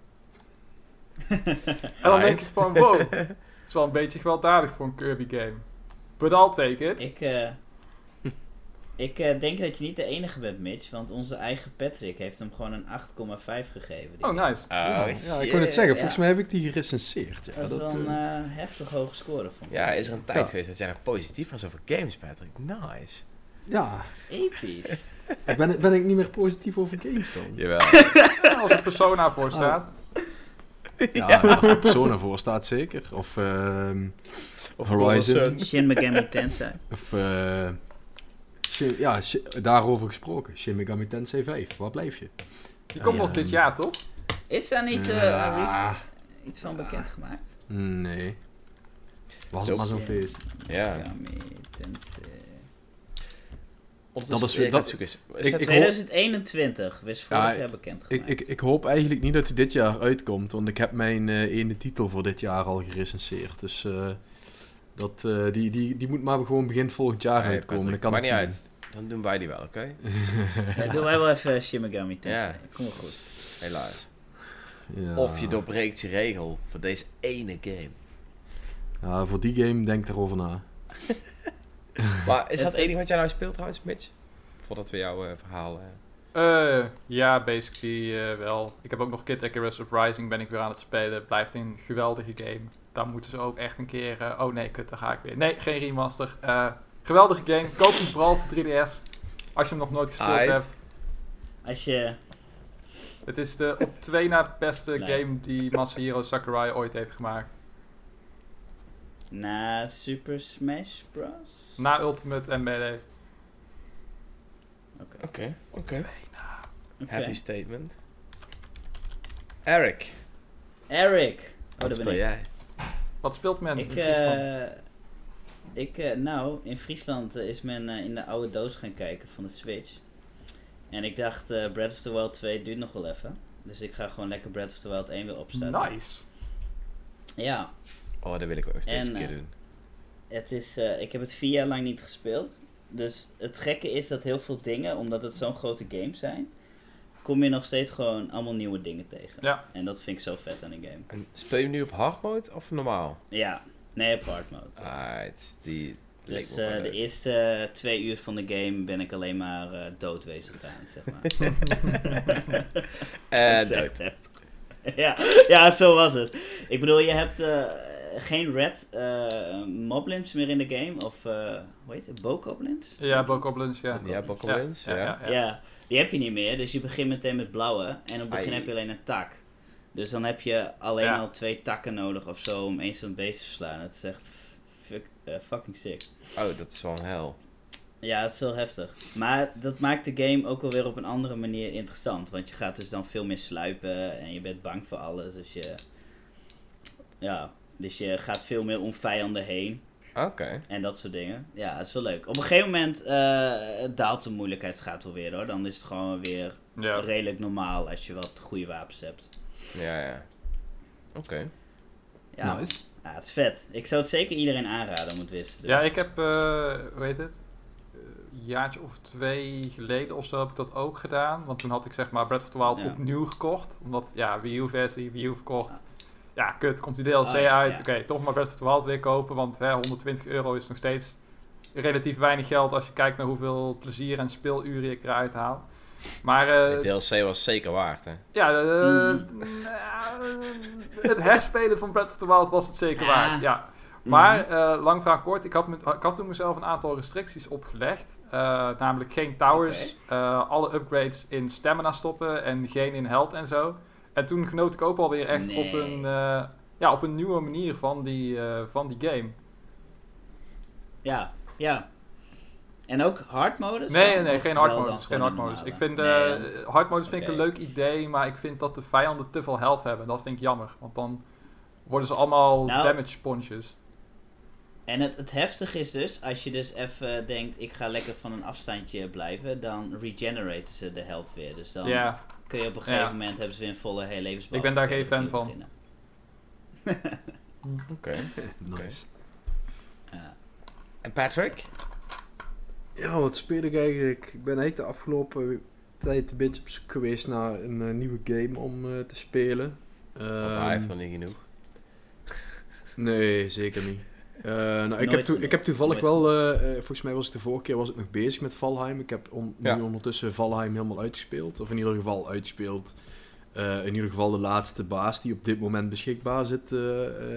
en dan denk je van, wow. Het is wel een beetje gewelddadig voor een Kirby game. But I'll take it. Ik, eh, Ik eh, denk dat je niet de enige bent, Mitch, want onze eigen Patrick heeft hem gewoon een 8,5 gegeven. Oh, nice. Oh, ja, ik wou net zeggen, Ja. volgens mij heb ik die gerecenseerd. Ja, Dat is dat, wel een eh, eh, heftig hoge score van. Ja, is er een tijd Ja. geweest dat jij nog positief was over games, Patrick? Nice. ja, Episch. ben, ben ik niet meer positief over games dan? Jawel. Ja, als er Persona voor staat. Ja, als er Persona voor staat zeker. Of, ehm, Of Horizon. Shin Megami Tensei. of eh, ja, daarover gesproken. Shin Megami Tensei 5, waar blijf je? Die komt nog dit ja. jaar, toch? Is daar niet eh, iets van bekendgemaakt? nee. Was het maar zo'n feest. Ja. Dat is- weer dat-. Is ik- dat- ik- 2021, wist vorig Ja, jaar Ik, bekendgemaakt. ik, ik hoop eigenlijk niet dat hij dit jaar uitkomt, want ik heb mijn eh, ene titel voor dit jaar al gerecenseerd. Dus eh, dat, eh, die, die, die moet maar gewoon begin volgend jaar Nee, uitkomen. Patrick, Dan kan niet team. uit. Dan doen wij die wel, oké? Ja, doe wij wel even Shin Megami Tensei. Ja. Kom wel goed. Helaas. Ja. Of je doorbreekt je regel voor deze ene game. Ja, voor die game denk daarover na. Maar is dat Het- enige wat jij nou speelt trouwens, Mitch? Voordat we jouw eh, verhaal... eh, Eh, ja, basically eh, wel. Ik heb ook nog Kid Icarus Uprising ben ik weer aan het spelen. Blijft een geweldige game. Daar moeten ze ook echt een keer... eh, oh nee, kut, daar ga ik weer. Nee, geen remaster. Eh, geweldige game. Koop hem vooral op de 3DS. Als je hem nog nooit gespeeld Aight. hebt. Als je... Het is de op twee na beste Nee. game die Masahiro Sakurai ooit heeft gemaakt. Na Super Smash Bros? Na Ultimate en Melee. Oké. Oké, oké. Heavy statement. Eric, Eric. Oh, wat speel jij? Wat speelt men in Ik, Friesland? eh, ik eh, nou, in Friesland eh, is men eh, in de oude doos gaan kijken van de Switch. En ik dacht, eh Breath of the Wild 2 duurt nog wel even. Dus ik ga gewoon lekker Breath of the Wild 1 weer opstarten. Nice. Ja, Oh, dat wil ik ook steeds En, een keer doen. het is, eh, ik heb het vier jaar lang niet gespeeld. Dus het gekke is dat heel veel dingen, omdat het zo'n grote games zijn, kom je nog steeds gewoon allemaal nieuwe dingen tegen. Ja. En dat vind ik zo vet aan een game. En speel je nu op hard mode of normaal? Ja, nee, op hard mode. Alright, die Dus eh, de eerste eh, twee uur van de game ben ik alleen maar eh doodwezen aan, zeg maar. En dood. ja, ja, zo was het. Ik bedoel, je hebt eh, geen red eh, moblins meer in de game, of eh hoe heet het, bokoblins? Ja, Bokoblins, ja. Ja, Bokoblins, ja. ja. Ja. Die heb je niet meer, dus je begint meteen met blauwe en op het begin Ai. heb je alleen een tak. Dus dan heb je alleen Ja. al twee takken nodig of zo om eens zo'n beest te verslaan. Het is echt fuck- eh, fucking sick. Oh, dat is wel een hel. Ja, het is wel heftig. Maar dat maakt de game ook alweer op een andere manier interessant. Want je gaat dus dan veel meer sluipen en je bent bang voor alles. Dus je, ja, dus je gaat veel meer om vijanden heen Oké. en dat soort dingen. Ja, dat is wel leuk. Op een gegeven moment eh, daalt de moeilijkheidsgraad wel weer hoor. Dan is het gewoon weer Ja. redelijk normaal als je wat goede wapens hebt. Ja, ja. Oké. Ja, Nice. ja, het is vet. Ik zou het zeker iedereen aanraden om het te doen. Ja, ik heb, eh hoe heet het? Eh, Een jaartje of twee geleden of zo heb ik dat ook gedaan. Want toen had ik zeg maar Breath of the Wild Ja. opnieuw gekocht. Omdat, ja, Wii U versie, Wii U verkocht. Ja, kut, komt die DLC Ah, ja, uit. ja. Oké, toch maar Breath of the Wild weer kopen. Want hè, 120 euro is nog steeds relatief weinig geld als je kijkt naar hoeveel plezier en speeluren ik eruit haal. Maar eh, De DLC was zeker waard, hè? ja, eh, Mm. nou, het herspelen van Breath of the Wild was het zeker Ja. waard. Ja. Maar, eh, lang vraag kort, ik had, me- ik had toen mezelf een aantal restricties opgelegd. Eh, namelijk geen towers, eh, alle upgrades in stamina stoppen en geen in health en zo. En toen genoot ik ook alweer echt Nee. op, een, eh, ja, op een nieuwe manier van die, eh, van die game. Ja, ja. En ook hard modus? Nee, nee, geen wel hard dan modus. Geen gewoon hard de modus. Ik vind Nee, eh hard modus vind ik een leuk idee, maar ik vind dat de vijanden te veel health hebben. Dat vind ik jammer, want dan worden ze allemaal Nou. damage sponsjes. En het, het heftige is dus, als je dus even denkt, ik ga lekker van een afstandje blijven, dan regeneraten ze de health weer. Dus dan Ja, kun je op een gegeven Ja. moment, hebben ze weer een volle hele levensbal. Ik ben daar geen fan van. Oké. Nice. En Patrick? Ja, wat speel ik eigenlijk? Ik ben eigenlijk de afgelopen tijd een beetje op zoek geweest naar een eh, nieuwe game om eh, te spelen. Want Ehm, hij heeft nog niet genoeg. Nee, zeker niet. Eh, nou, ik, Nooit heb ik heb toevallig Nooit wel, eh, eh, volgens mij was ik de vorige keer was ik nog bezig met Valheim. Ik heb on- Ja. nu ondertussen Valheim helemaal uitgespeeld. Of in ieder geval uitgespeeld. Eh, in ieder geval de laatste baas die op dit moment beschikbaar zit,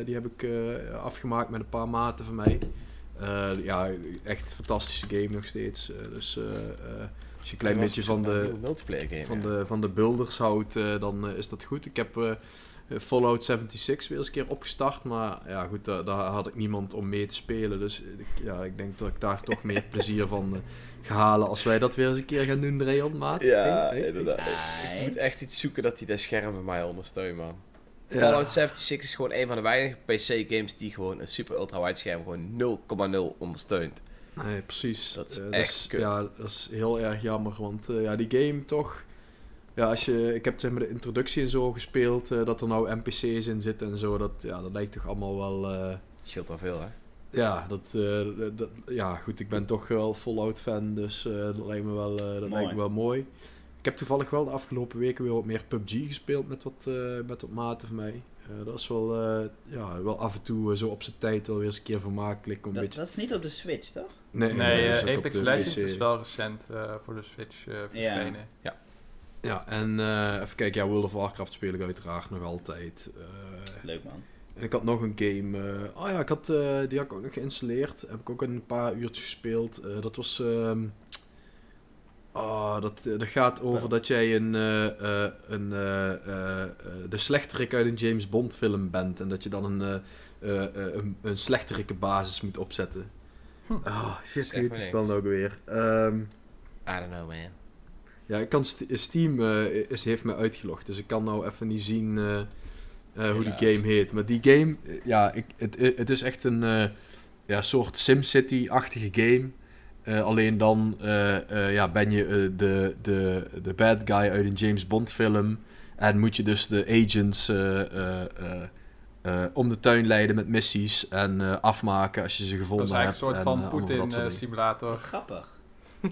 die heb ik eh, afgemaakt met een paar maten van mij. Eh, ja, echt een fantastische game nog steeds. Dus eh, eh, als je een klein beetje van de, game. van, ja. de, van de builders houdt, dan is dat goed. Ik heb Fallout 76 weer eens een keer opgestart, maar ja goed, daar, daar had ik niemand om mee te spelen. Dus ik, ja, ik denk dat ik daar toch meer plezier van eh, ga halen als wij dat weer eens een keer gaan doen, Rayon, maat. Ja, Hey, hey. inderdaad. Nee. Ik moet echt iets zoeken dat hij dat scherm bij mij ondersteunt, man. Ja. Fallout 76 is gewoon een van de weinige PC-games die gewoon een super ultra-wide scherm gewoon 0,0 ondersteunt. Nee, precies. Dat is Eh, echt kut. Ja, dat is heel erg jammer, want eh, ja, die game toch... Ja, als je, ik heb zeg maar de introductie en zo gespeeld, eh, dat er nou NPC's in zitten en zo, dat, ja, dat lijkt toch allemaal wel... eh, Scheelt al veel, hè? Ja, dat, eh, dat, ja, goed, ik ben toch wel Fallout fan, dus eh, dat lijkt me wel, eh, dat Mooi. lijkt me wel mooi. Ik heb toevallig wel de afgelopen weken weer wat meer PUBG gespeeld met wat, eh, met wat maten van mij. Eh, dat is wel, eh, ja, wel af en toe zo op zijn tijd wel weer eens een keer vermakelijk. Om een Dat, beetje... dat is niet op de Switch, toch? Nee, Nee, dat op Apex Legends PC. is wel recent eh, voor de Switch eh verschenen. Ja, en eh, even kijken, ja, World of Warcraft speel ik uiteraard nog altijd. Eh, Leuk man. En ik had nog een game. eh, oh ja, ik had, die had ik ook nog geïnstalleerd. Heb ik ook een paar uurtjes gespeeld. Dat was. ehm oh, dat, dat gaat over dat jij een. een de slechterik uit een James Bond film bent. En dat je dan een. een, een slechterikke basis moet opzetten. Hm. Oh shit, hoe heet die spel nou ook weer? Ehm, I don't know, man. Ja, ik kan St- Steam eh, is, heeft me uitgelogd, dus ik kan nou even niet zien eh, eh, hoe die game heet. Maar die game, ja, ik, het, het is echt een eh, ja, soort SimCity-achtige game. Eh, alleen dan eh, eh, ja, ben je eh, de, de, de bad guy uit een James Bond film. En moet je dus de agents eh, eh, eh, eh, om de tuin leiden met missies en eh, afmaken als je ze Dat gevonden is hebt. eigenlijk een soort en, van eh, dat. Poetin-simulator. Wat grappig.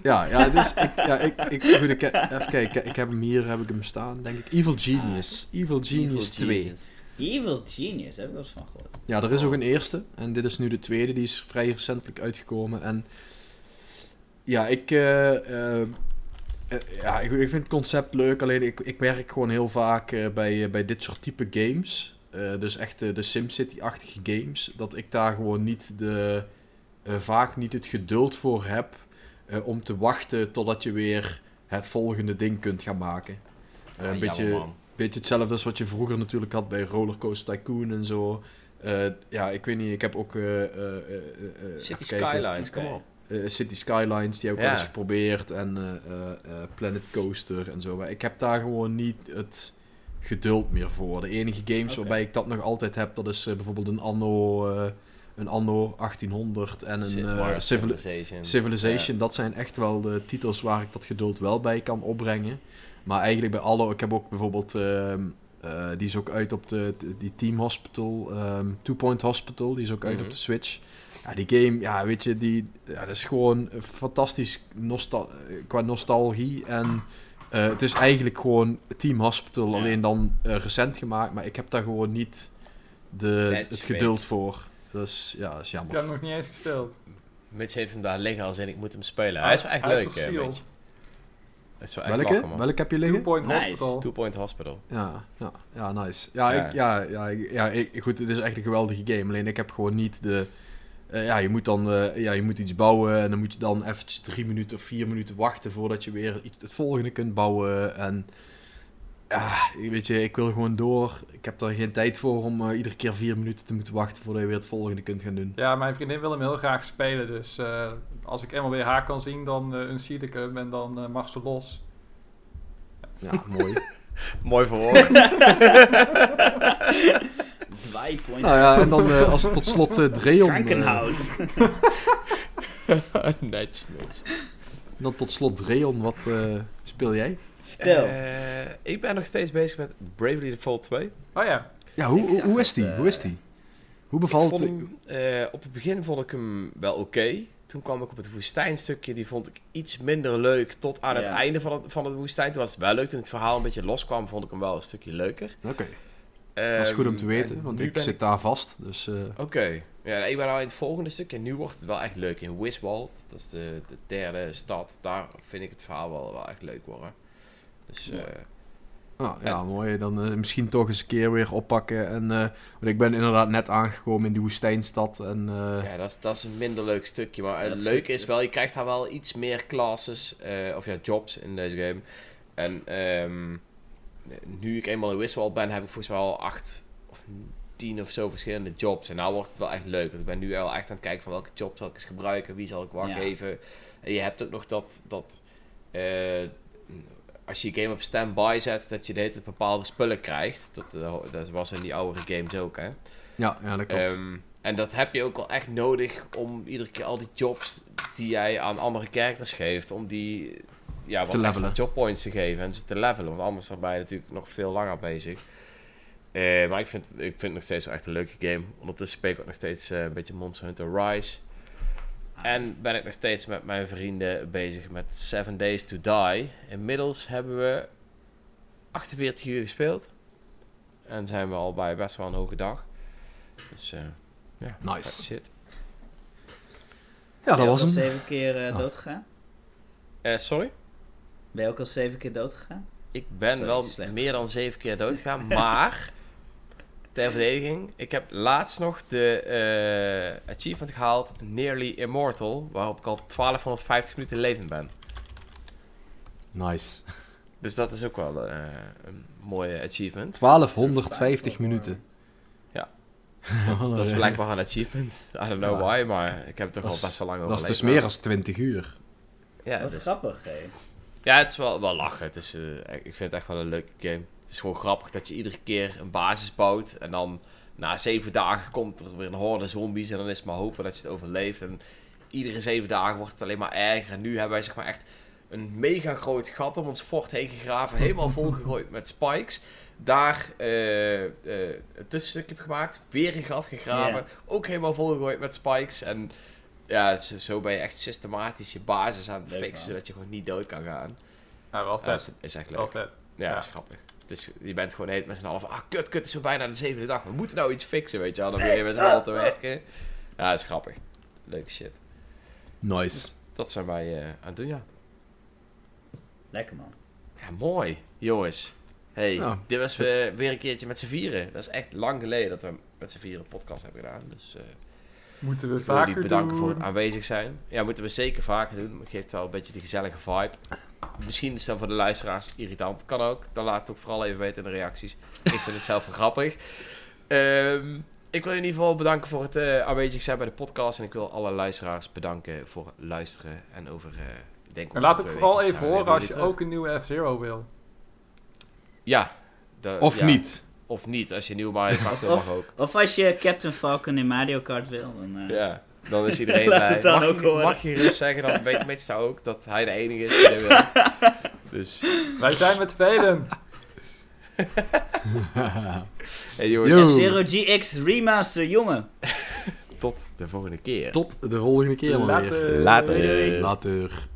Ja, ja, dus ik, ja, ik, ik, goed, ik, even kijken, ik heb hem hier, heb ik hem staan, denk ik. Evil Genius. Evil Genius 2. Evil Genius, heb ik wel eens van gehoord. Ja, er is ook een eerste. En dit is nu de tweede, die is vrij recentelijk uitgekomen. En ja, ik, eh, eh, eh, ja, ik, ik vind het concept leuk, alleen ik, ik werk gewoon heel vaak bij, bij dit soort type games. Dus echt de SimCity-achtige games. Dat ik daar gewoon niet de, vaak niet het geduld voor heb eh, om te wachten totdat je weer het volgende ding kunt gaan maken. Eh, Ah, een jammer, beetje, beetje hetzelfde als wat je vroeger natuurlijk had bij Rollercoaster Tycoon en zo. Eh, ja, ik weet niet, ik heb ook... City. Skylines, kom op. City Skylines, die heb ik Ja. wel eens geprobeerd. En Planet Coaster en zo. Maar ik heb daar gewoon niet het geduld meer voor. De enige games waarbij ik dat nog altijd heb, dat is bijvoorbeeld een Anno, een Anno 1800 en een eh, Civil- Civilization. Civilization. Dat zijn echt wel de titels waar ik dat geduld wel bij kan opbrengen. Maar eigenlijk bij alle, ik heb ook bijvoorbeeld, ehm, eh, die is ook uit op de, die Team Hospital, ehm, Two Point Hospital, die is ook uit Mhm. op de Switch. Ja, die game, ja, weet je, die, ja, dat is gewoon fantastisch nostal qua nostalgie. En eh, het is eigenlijk gewoon Team Hospital, Ja. alleen dan recent gemaakt. Maar ik heb daar gewoon niet de, Net het geduld voor. Dat is, ja, dat is Ik jammer. heb hem nog niet eens gespeeld. Mitch heeft hem daar liggen als in ik moet hem spelen. Hij is wel echt hij is leuk? Mitch. Is wel echt Welke? lachen, man. Welke heb je Two liggen? Point Nice. Hospital. Two Point Hospital. Ja, ja, ja, nice. Ja, Ja. Ik, ja, ja, ik- ja ik, goed, het is echt een geweldige game. Alleen ik heb gewoon niet de... eh, ja, je moet dan eh, ja, je moet iets bouwen en dan moet je dan eventjes drie minuten of vier minuten wachten voordat je weer iets, het volgende kunt bouwen. En ja, weet je, ik wil gewoon door. Ik heb daar geen tijd voor om eh, iedere keer vier minuten te moeten wachten voordat je weer het volgende kunt gaan doen. Ja, mijn vriendin wil hem heel graag spelen. Dus eh, als ik eenmaal weer haar kan zien, dan uh, een ik hem en dan eh, mag ze los. Ja, mooi. Mooi verwoord. Nou ja, en dan eh, als tot slot eh Dreon. Krankenhaus. Netjes, Mitch. dan tot slot Dreon, wat eh, speel jij? Stel. Eh, ik ben nog steeds bezig met Bravely Default 2. Oh ja, Ja, hoe, hoe, hoe is die? eh, Hoe is die? Hoe Ik bevalt eh, op het begin vond ik hem wel oké. Toen kwam ik op het woestijnstukje, die vond ik iets minder leuk tot aan het Ja. einde van het, van het woestijn. Toen was het wel leuk, toen het verhaal een beetje loskwam, vond ik hem wel een stukje leuker. Oké. Dat is goed om te Ehm, weten, en want ik zit daar vast. Dus eh, Oké, Ja, ik ben al in het volgende stuk en nu wordt het wel echt leuk. In Wiswald, dat is de, de derde stad, daar vind ik het verhaal wel, wel echt leuk worden. Dus Mooi. eh, Nou, ja, mooi. Dan eh, misschien toch eens een keer weer oppakken. En, eh, want ik ben inderdaad net aangekomen in die woestijnstad. En, eh, ja, dat is, dat is een minder leuk stukje. Maar het leuke is- wel, je krijgt daar wel iets meer classes, eh, of ja, jobs in deze game. En ehm, nu ik eenmaal in Wiswald ben, heb ik volgens mij al acht of tien of zo verschillende jobs. En nou wordt het wel echt leuk. Want ik ben nu wel echt aan het kijken van welke job zal ik eens gebruiken, wie zal ik waar Ja. geven. En je hebt ook nog dat, dat eh, als je je game op standby zet, dat je de hele tijd bepaalde spullen krijgt. Dat, eh, dat was in die oudere games ook, hè. ja, ja, dat klopt. Ehm, en dat heb je ook wel echt nodig om iedere keer al die jobs die jij aan andere characters geeft, om die ja, wat Te jobpoints te geven en ze te levelen. Want anders ben je natuurlijk nog veel langer bezig. Eh, maar ik vind, ik vind het nog steeds wel echt een leuke game. Ondertussen speel ik ook nog steeds eh, een beetje Monster Hunter Rise. En ben ik nog steeds met mijn vrienden bezig met Seven Days to Die. Inmiddels hebben we 48 uur gespeeld. En zijn we al bij best wel een hoge dag. Dus eh ja, Nice. shit. ja, dat Ben je was ook al hem. zeven keer eh, Oh. doodgegaan? Eh, sorry? Ben je ook al zeven keer doodgegaan? Ik ben Sorry, wel slecht. meer dan zeven keer doodgegaan, maar ter verdediging, ik heb laatst nog de eh, achievement gehaald, Nearly Immortal, waarop ik al 1250 minuten levend ben. Nice. Dus dat is ook wel eh, een mooie achievement. 1250 minuten. Ja. Dat, dat is blijkbaar een achievement. I don't know Ja. why, maar ik heb het toch Dat al is- best wel lang over Dat is dus meer dan 20 uur. Ja, Wat dus- grappig, hé. Ja, het is wel, wel lachen. Het is, eh, ik vind het echt wel een leuke game. Het is gewoon grappig dat je iedere keer een basis bouwt. En dan na zeven dagen komt er weer een horde zombies. En dan is het maar hopen dat je het overleeft. En iedere zeven dagen wordt het alleen maar erger. En nu hebben wij zeg maar echt een mega groot gat om ons fort heen gegraven. Helemaal volgegooid met spikes. Daar eh, een tussenstukje heb gemaakt. Weer een gat gegraven. Ook helemaal volgegooid met spikes. En ja, zo, zo ben je echt systematisch je basis aan het Leuk, fixen. man. Zodat je gewoon niet dood kan gaan. Ja, wel vet. is, is echt leuk. Wel vet. Ja, Ja. dat is grappig. Dus je bent gewoon heet met z'n allen van, ah kut, kut, het is weer bijna de zevende dag. We moeten nou iets fixen, weet je wel. Dan ben je met z'n allen te werken. Ja, dat is grappig. Leuke shit. Nice. Dat zijn wij eh, aan het doen, ja. Lekker man. Ja, mooi. Jongens. Hey, Ja. dit was weer een keertje met z'n vieren. Dat is echt lang geleden dat we met z'n vieren een podcast hebben gedaan. Dus eh Moeten we ik wil jullie vaker bedanken doen. voor het aanwezig zijn. Ja, moeten we zeker vaker doen. Het geeft wel een beetje die gezellige vibe. Misschien is dat voor de luisteraars irritant. Kan ook. Dan laat het ook vooral even weten in de reacties. Ik vind het zelf wel grappig. Ehm, ik wil in ieder geval bedanken voor het eh, aanwezig zijn bij de podcast. En ik wil alle luisteraars bedanken voor het luisteren. En over, eh ik denk En laat ook vooral even horen als je terug. ook een nieuwe F-Zero wil. Ja. de- Of ja. niet. Of niet. Als je nieuw Mario Kart wil, Of- mag ook. Of als je Captain Falcon in Mario Kart wil, dan... eh, Ja. Dan is iedereen Laat blij. het dan mag, ook je, horen. mag je zeggen, dan weet Mitch daar ook dat hij de enige is die wil. Dus, Wij zijn met velen. hey jongens. F-Zero GX Remaster, jongen. tot de volgende keer. Tot de volgende keer maar weer. Later. Later. Later.